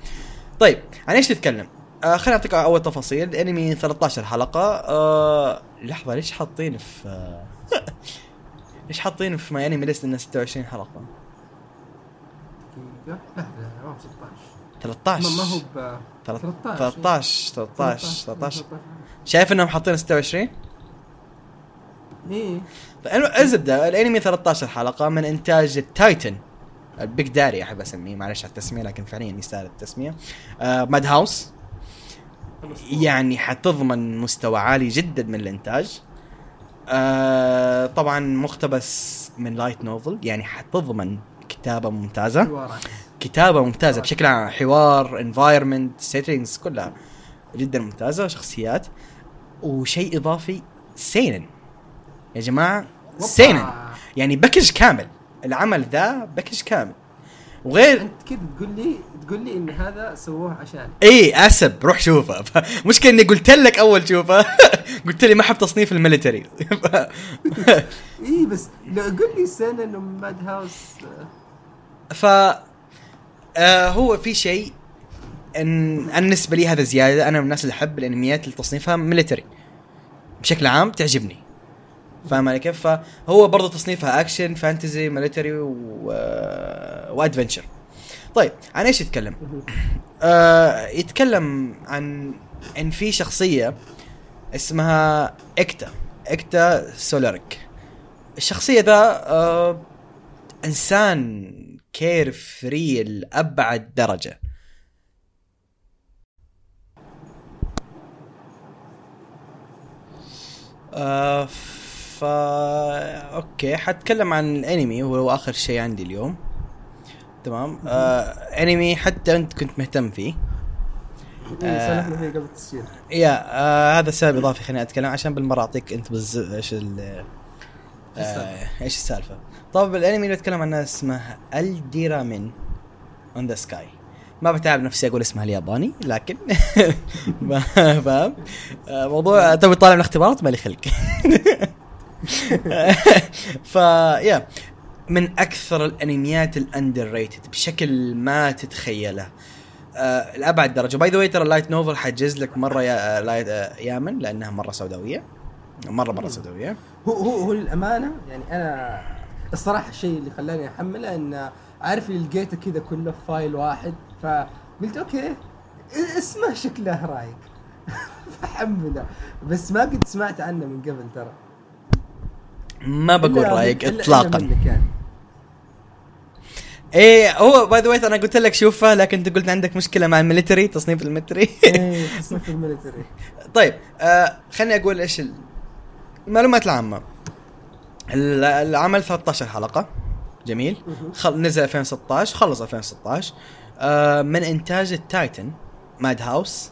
طيب عن إيش تتكلم؟ آه خليني أعطيك أول تفاصيل. الانمي 13 حلقة. آه لحظة ليش حاطين في آه ليش حاطين في MyAnimeList انه 26 حلقة؟ 16 13 ما هو ب 13 13 13 13 شايف إنهم حاطين 26 إيه. الزبده الأنمي 13 حلقة من إنتاج ال titan ال big daddy أحب أسميه معلش على التسمية لكن فعليا يستاهل التسمية. آه Madhouse. يعني حتضمن مستوى عالي جدا من الإنتاج. آه طبعا مقتبس من light novel يعني حتضمن كتابة ممتازة. كتابة ممتازة بشكل عام. حوار environment settings كلها جدا ممتازة شخصيات. وشيء إضافي seinen يا جماعة. seinen يعني package كامل. العمل ذا package كامل. وغير أنت كذا تقول لي تقول لي إن هذا سووه عشان إي اسب روح شوفه مشكلة إني قلت لك أول شوفه قلت لي ما احب تصنيف ال military. إي بس لو قول لي seinen إنه Madhouse آه، ف آه هو في شيء ان بالنسبة لي هذا زيادة. أنا من الناس اللي أحب الأنميات اللي تصنيفها military. بشكل عام تعجبني. فاهم علي كيف؟ فهو برضه تصنيفها action fantasy military و... و adventure طيب عن إيش يتكلم؟ آه يتكلم عن إن في شخصية اسمها إكتا إكتا سولاريك الشخصية ذا آه إنسان carefree لابعد درجة آه ف okay حتكلم عن الانمي وهو آخر شيء عندي اليوم. تمام؟ آه أنمي حتى أنت كنت مهتم فيه. إيه، سولفنا فيه قبل التسجيل. yeah آه هذا سبب إضافي خليني أتكلم عشان بالمرة أعطيك أنت بز إيش ال آه إيش السالفة؟ طب الأنمي اللي أتكلم عنه اسمه Alderamin on the Sky ما بتعب نفسي أقول اسمها الياباني لكن فاهم؟ آه، موضوع تبي طالع من الاختبارات؟ مالي خلق. ف yeah من أكثر الأنميات ال underrated بشكل ما تتخيله. آه لابعد درجة. by the way ترى ال light novel حجز لك مرة yeah آه light آه يامن لأنها مرة سوداوية. مرة مرة سوداوية. هو هو هو للامانه يعني أنا الصراحة الشيء اللي خلاني أحمله إن عارف اللي لقيته كذا كله في file واحد فقلت okay اسمه شكله رايق. فحمله. بس ما قد سمعت عنه من قبل ترى. ما بقول إلا اطلاقا. يعني. إيه هو by the way أنا قلت لك شوفه لكن أنت قلت عندك مشكلة مع ال military تصنيف ال military. إيه تصنيف ال military طيب آه خليني أقول إيش ال- المعلومات العامة. ال- العمل 13 حلقة. جميل. خل... نزل 2016 خلص 2016 آه من إنتاج ال titan Madhouse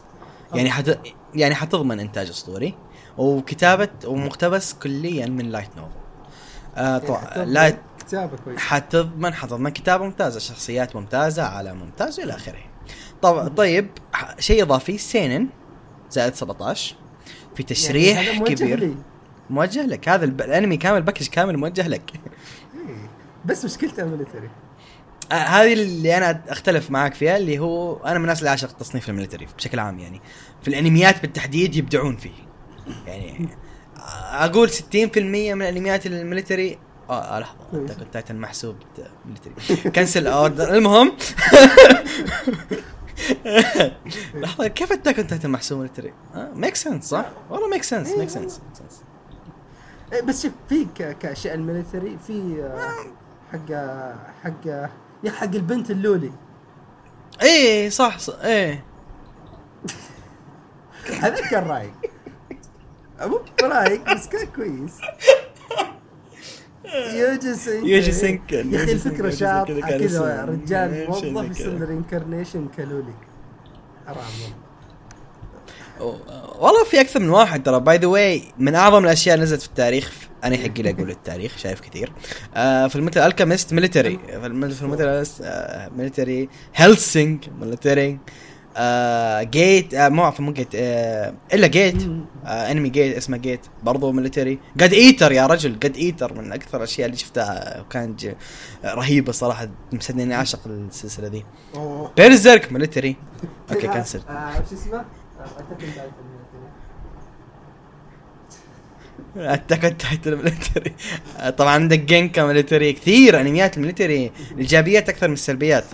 يعني حت... يعني حتضمن إنتاج أسطوري. وكتابه ومقتبس كليا من light novel آه طبعا لا كتابة كويس حتضمن حتضمن كتابة ممتازة شخصيات ممتازة عالم ممتاز إلى آخره. طب طيب شيء إضافي seinen زائد 17 في تشريح يعني موجه كبير. لي. موجه لك. هذا. الأنمي كامل package كامل موجه لك. إيه. بس مشكلته ال military آه هذه اللي أنا أختلف معاك فيها اللي هو أنا من الناس اللي اعشق تصنيف ال military بشكل عام يعني. في الأنميات بالتحديد يبدعون فيه. يعني أقول 60% من الانميات ال military آه آه، لحظة كويس. أنت كنت Titan محسوب military cancel order. المهم. لحظة كيف Attack on Titan محسوب military؟ make sense صح؟ والله make sense make sense بس شوف في كأشياء ال military في آه، حق حق yeah حق البنت ال loli. إيه صح, صح إيه. هذا كان رايق مو رايق بس كان كويس Youjo Senki Youjo Senki. يا أخي الفكرة. شاطحه كذا. رجال موظف يصير كذا؟ reincarnation ك loli حرام والله. والله في أكثر من واحد ترى by the way من أعظم الأشياء اللي نزلت في التاريخ أنا يحق لي أقول التاريخ شايف كثير آه Fullmetal Alchemist military Full M- Fullmetal آه military Hellsing military آه Gate آه مو عفوا مو Gate آه إلا Gate. آه انمي Gate اسمه Gate برضو military God Eater يا رجل God Eater من أكثر الأشياء اللي شفتها. وكان رهيبة صراحة مسدني إني أعشق السلسلة دي أوه. Berserk military okay cancel آه، شو اسمه؟ آه،. Attack on Titan military طبعا عندك جينكا military كثير أنميات ال military الإيجابيات أكثر من السلبيات.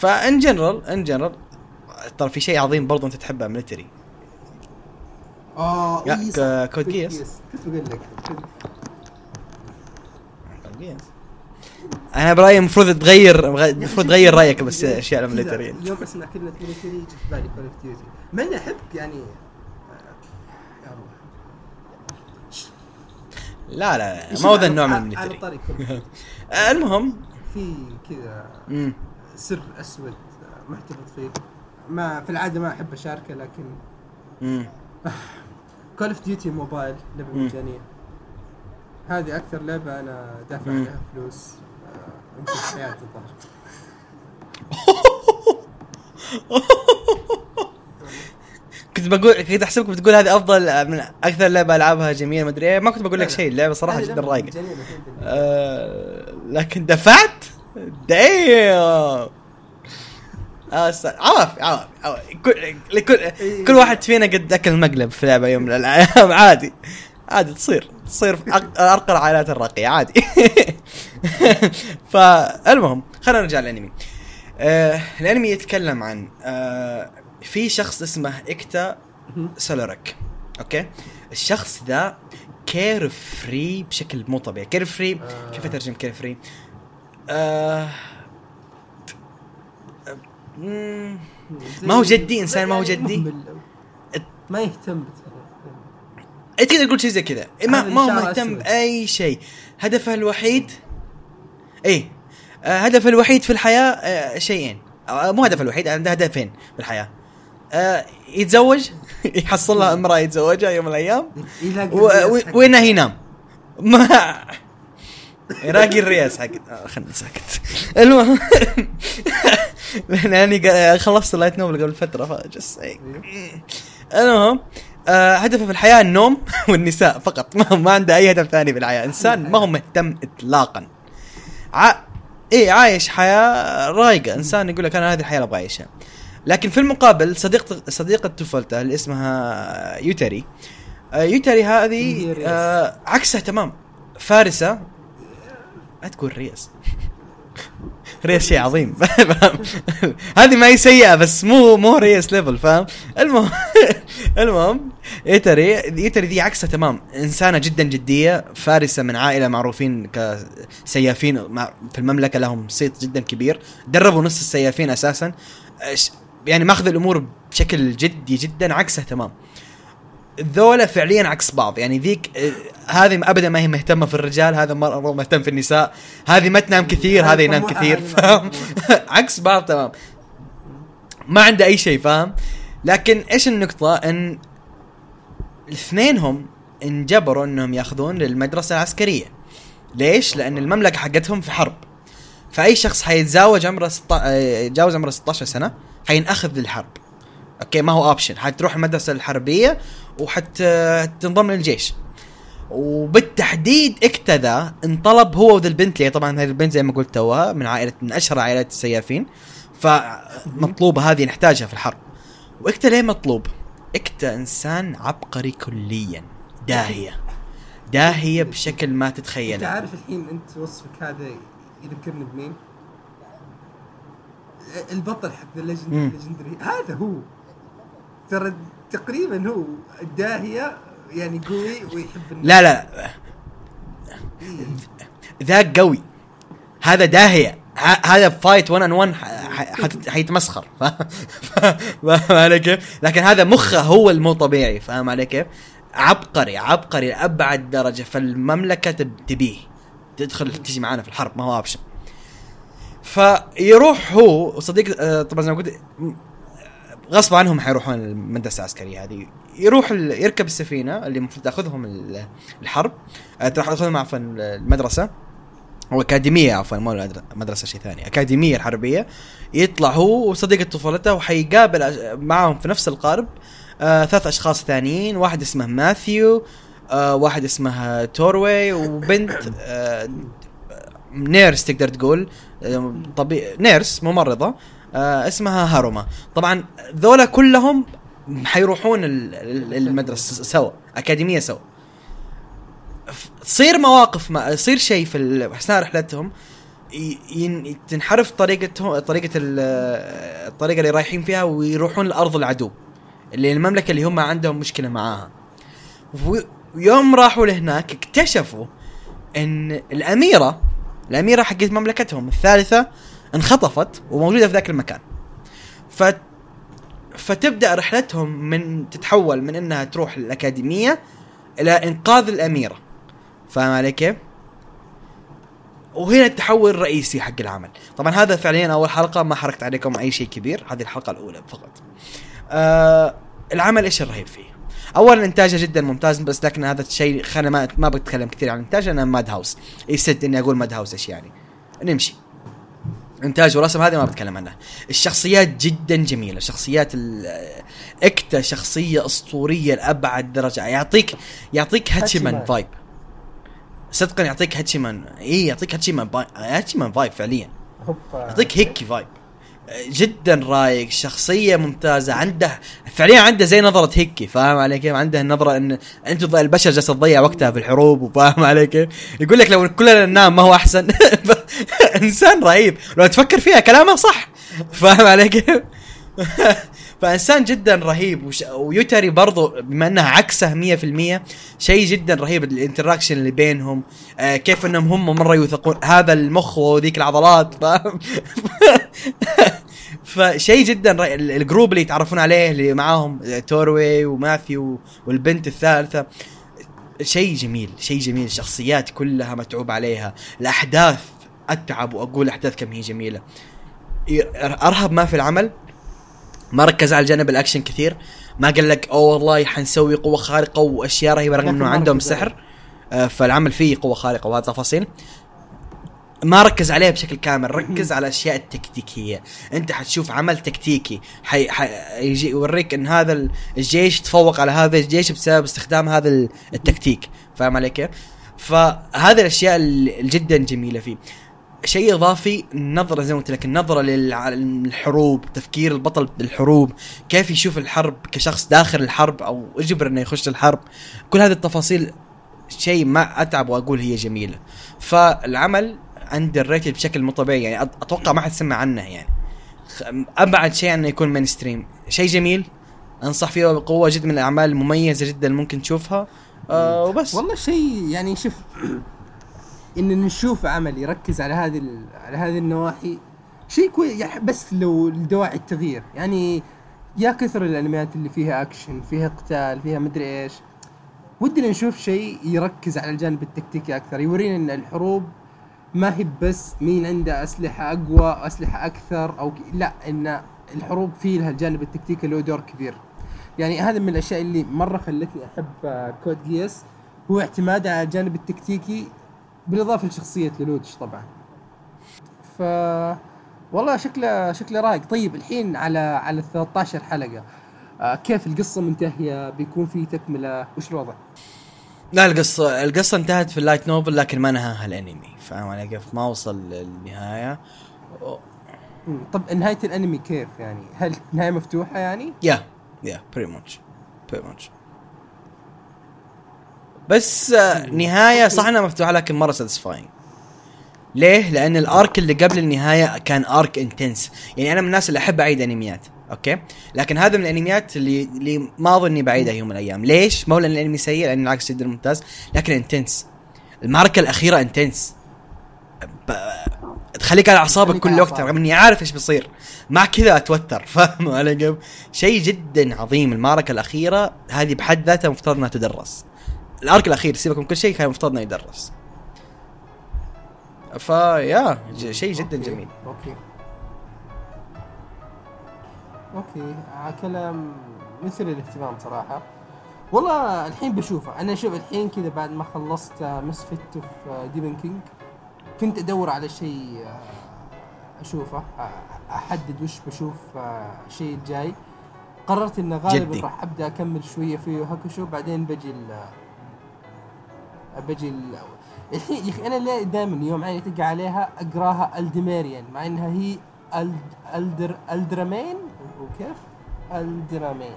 فان general in general ترى في شيء عظيم برضو انت تحبه military. آه إيه،. Code Geass. كنت بقول لك. كنت- أنا برايي المفروض تغير المفروض تغير رأيك بس أشياء كذا ال military يوم أسمع كلمة military يجي في بالي Call of Duty مع اني أحب يعني لا لا ما هو ذا النوع من. آه، المهم. في كذا. سر أسود آه، محتفظ فيه ما في العادة ما أحب أشاركه لكن. Call of Duty Mobile لعبة. مجانية هذه أكثر لعبة أنا دافع. عليها فلوس يمكن حياته الظاهر كنت بقول كنت أحسبك بتقول هذه أفضل من أكثر لعبة ألعبها جميل ما أدري إيه. ما كنت بقول لك. شيء اللعبة صراحة جدا رايقة في. آه، لكن دفعت دايم آه س- عواف عواف عواف. كل لكل كل واحد فينا قد أكل مقلب في لعبة يوم من الأيام. عادي عادي تصير تصير في أرقى العائلات الراقية عادي. فالمهم خلينا نرجع للأنمي. آه الأنمي يتكلم عن آه في شخص اسمه إكتا مهم. سولورك Okay؟ الشخص ذا carefree بشكل مو طبيعي. carefree آه. كيف أترجم carefree آه ما هو جدي، إنسان ما هو يعني جدي. ما يهتم تقدر تقول شيء زي كذا. ما هذا ما هو مهتم. بأي شيء. هدفه الوحيد إيه آه، هدفه الوحيد في الحياة آه، شيئين. آه، مو هدفه الوحيد عنده هدفين في الحياة. يتزوج يحصل له أمرأة يتزوجها يوم من الأيام. يلاقي و- الرياس و- حقه. وانه ينام. ما يراقي الرياس حق آه، خلني ساكت. المهم لاني خلصت light novel قبل فترة ف just المهم آه هدفه في الحياة النوم والنساء فقط. ما, ما عنده أي هدف ثاني في الحياة. إنسان ما هو مهتم اطلاقا. ع... إيه عايش حياة رايقة. إنسان يقول لك أنا هذه الحياة اللي أبغى أعيشها. لكن في المقابل صديقة صديقة طفولته اللي اسمها يوتري. آه، يوتري هذه رياس. آه عكسها تمام. فارسة لا تقول رياس رياس شيء عظيم؟ هذه ما هي سيئة بس مو مو رياس level فاهم؟ المهم المهم يوتري يوتري ذي عكسها تمام. إنسانة جدا جدية فارسة من عائلة معروفين كسيافين في المملكة لهم صيت جدا كبير. دربوا نص السيافين أساسا. يعني ماخذ الأمور بشكل جدي جدا عكسها تمام. ذولا فعليا عكس بعض. يعني ذيك آه، هذه ابدا ما هي مهتمة في الرجال هذا مرة مهتم في النساء. هذه ما تنام كثير هذا ينام كثير فاهم. عكس بعض تمام. ما عنده أي شيء فاهم؟ لكن إيش النقطة؟ إن الاثنينهم انجبروا إنهم يأخذون للمدرسه العسكرية. ليش؟ لأن المملكة حقتهم في حرب. فأي شخص حيتزاوج عمره 16 يتجاوز عمره 16 سنة حينأخذ للحرب okay ما هو option حتروح المدرسة الحربية وحتنضم للجيش. وبالتحديد اكتا ذا انطلب هو وذا البنت اللي طبعا هذه البنت زي ما قلت توها من عائلة من أشهر عائلات السيافين. فمطلوبه هذه نحتاجها في الحرب. واكتا ليه مطلوب؟ اكتا إنسان عبقري كليا داهية. داهية بشكل ما أنت تتخيله عارف الحين أنت وصفك هذا يذكرني بمين؟ البطل حق ذا. legendary هذا هو. ترى تقريبا هو الداهية يعني قوي ويحب الناس. لا لا إيه. ذاك قوي هذا داهية هذا fight 1 on 1 حيتمسخر فاهم علي كيف؟ لكن هذا مخه هو المو طبيعي فاهم علي كيف؟ عبقري عبقري لأبعد درجة فالمملكة تب- تبيه تدخل تجي معانا في الحرب ما هو اوبشن فيروح هو وصديق آه، طبعا زي ما قلت غصب عنهم حيروحون المدرسة العسكرية هذه. يروح ال- يركب السفينة اللي المفروض تأخذهم ال- الحرب. آه، تروح تأخذهم عفوا المدرسة. أو اكاديميه عفوا مو مدرسة شيء ثاني. أكاديمية الحربية. يطلع هو وصديقة طفولته وحيقابل معاهم في نفس القارب. آه ثلاث أشخاص ثانيين. واحد اسمه ماثيو آه واحد اسمه توروي وبنت آه nurse تقدر تقول. آه، طبي nurse ممرضة. اسمها هاروما. طبعا ذولا كلهم حيروحون ال- ال- المدرسة سوا أكاديمية سوا. تصير مواقف ما يصير شيء في أثناء رحلتهم تنحرف طريقتهم طريقة ال- الطريقة اللي رايحين فيها ويروحون لأرض العدو اللي المملكة اللي هم عندهم مشكلة معاها. ويوم راحوا لهناك اكتشفوا إن الاميره الأميرة حقت مملكتهم الثالثة انخطفت وموجودة في ذاك المكان. ف فتبدأ رحلتهم من تتحول من إنها تروح الأكاديمية إلى إنقاذ الأميرة. فاهم علي كيف؟ وهنا التحول الرئيسي حق العمل. طبعا هذا فعليا أول حلقة ما حركت عليكم أي شيء كبير هذه الحلقة الأولى فقط. آه العمل إيش الرهيب فيه؟ اولا إنتاجه جدا ممتاز بس لكن هذا الشيء خلينا ما ما بتكلم كثير عن الانتاج أنا ماد هاوس. يسد إني أقول ماد هاوس إيش يعني. نمشي. إنتاج ورسم هذه ما بتكلم عنها. الشخصيات جدا جميلة. شخصيات اكتا شخصية أسطورية لأبعد درجة. يعطيك يعطيك هاتشيمان. vibe صدقا يعطيك هاتشيمان اي يعطيك هاتشيمان باي... هاتشيمان vibe فعليا. يعطيك هيك vibe جدا رايق. شخصية ممتازة. عنده فعليا عنده زي نظرة هيكي. فاهم علي كيف؟ عنده النظرة ان أنتم البشر جالسة تضيع وقتها في الحروب. وفاهم علي كيف؟ يقول لك لو كلنا ننام ما هو أحسن. انسان رهيب. لو تفكر فيها كلامه صح. فاهم علي كيف؟ فإنسان جدا رهيب. وش... ويوتري برضو بما إنها عكسه 100% شيء جدا رهيب ال interaction اللي بينهم آه كيف إنهم هم مرة يوثقون هذا المخ وذيك العضلات. فاهم؟ فشيء جدا. ال- ال group اللي يتعرفون عليه اللي معاهم توروي وماثيو والبنت الثالثة شيء جميل شيء جميل. الشخصيات كلها متعوب عليها. الأحداث أتعب وأقول الاحداث كم هي جميلة. أرهب ما في العمل. ما ركز على الجانب الأكشن كثير. ما قال لك أوه والله حنسوي قوة خارقة وأشياء رهيبة رغم إنه عندهم. سحر. آه، فالعمل فيه قوة خارقة وهذه تفاصيل. ما ركز عليها بشكل كامل. ركز على الأشياء التكتيكية. أنت حتشوف عمل تكتيكي. حي... حي... يجي يوريك إن هذا ال- الجيش تفوق على هذا الجيش بسبب استخدام هذا ال- التكتيك. فاهم علي كيف؟ فهذه الأشياء ال- الجدا جميلة فيه. شيء إضافي النظرة زي ما قلت لك النظرة للحروب تفكير البطل بالحروب كيف يشوف الحرب كشخص داخل الحرب أو اجبر إنه يخش الحرب كل هذه التفاصيل شيء ما أتعب وأقول هي جميلة. فالعمل underrated بشكل مو طبيعي يعني أتوقع ما حد سمع عنه يعني. أبعد شيء إنه يكون mainstream شيء جميل أنصح فيه بقوة جدا من الأعمال المميزة جدا ممكن تشوفها آه وبس. والله شيء يعني شوف إن نشوف عمل يركز على هذه على هذه النواحي شيء كويس يعني بس لو لدواعي التغيير. يعني يا كثر الأنميات اللي فيها اكشن فيها قتال فيها مدري إيش. ودنا نشوف شيء يركز على الجانب التكتيكي أكثر يورينا إن الحروب ما هي بس مين عنده أسلحة أقوى أسلحة أكثر أو. لا إن الحروب في لها الجانب التكتيكي له دور كبير. يعني هذا من الأشياء اللي مرة خلتني أحب آه، Code Geass هو اعتماده على الجانب التكتيكي بالاضافة لشخصية Lelouch طبعا. ف والله شكله شكله رايق طيب الحين على على ال 13 حلقة آه كيف القصة منتهية؟ بيكون في تكملة؟ وش الوضع؟ لا القصة القصة انتهت في ال light novel لكن ما نهاها الأنمي. فاهم علي كيف؟ ما وصل للنهاية. مم. طب نهاية الأنمي كيف يعني؟ هل نهاية مفتوحة يعني؟ yeah yeah pretty much pretty much بس آه، نهاية صح انها مفتوحة لكن مرة satisfying ليه؟ لأن ال arc اللي قبل النهاية كان arc intense، يعني أنا من الناس اللي أحب أعيد أنميات، أوكي؟ لكن هذا من الأنميات اللي اللي ما أظني بعيدها يوم من الأيام، ليش؟ مو لأن الأنمي سيء لأن العكس جدا ممتاز، لكن intense. المعركة الأخيرة intense. ب... تخليك على أعصابك تخليك كل وقت. رغم إني عارف إيش بيصير. مع كذا أتوتر، فاهم علي كيف؟ شيء جدا عظيم المعركة الأخيرة هذه بحد ذاتها مفترض أنها تدرس. ال arc الاخير سيبك من كل شيء كان المفترض انه يدرس فيا ج- شيء جدا أوكي. جميل. أوكي. أوكي آه كلام مثير للاهتمام صراحة. والله الحين بشوفه. أنا شوف الحين كذا بعد ما خلصت Misfit of Demon King كنت أدور على شيء آه، أشوفه آه، أحدد وش بشوف الشيء الجاي. قررت ان غالبا. راح أبدأ أكمل شوية في Hakusho بعدين بجي بجي ال الحين يا أخي أنا ليه دائما يوم عيني تقع عليها أقراها الدميريان مع إنها هي الد الدر Alderamin وكيف؟ Alderamin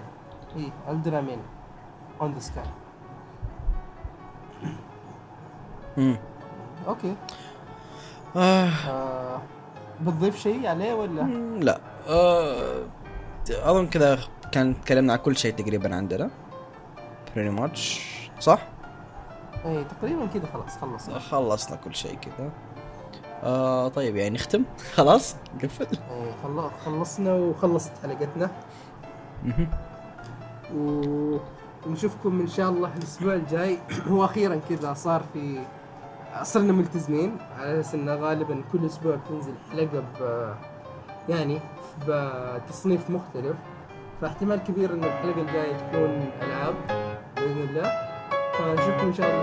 إي Alderamin on the Sky. أوكي آه. آه بتضيف شيء عليه ولا؟ لا آه. أظن كذا كان تكلمنا عن كل شيء تقريبا عندنا pretty much صح؟ اي تقريبا كذا خلاص خلص خلصنا كل شيء كذا. آه طيب يعني نختم. خلاص نقفل اي خل- خلصنا وخلصت حلقتنا. ونشوفكم إن شاء الله الأسبوع الجاي. هو أخيرا كذا صار في صرنا ملتزمين. على أساس انه غالبا كل أسبوع تنزل حلقة ب يعني بتصنيف مختلف. فاحتمال كبير إن الحلقة الجاية تكون ألعاب بإذن الله. فنشوفكم ان شاء الله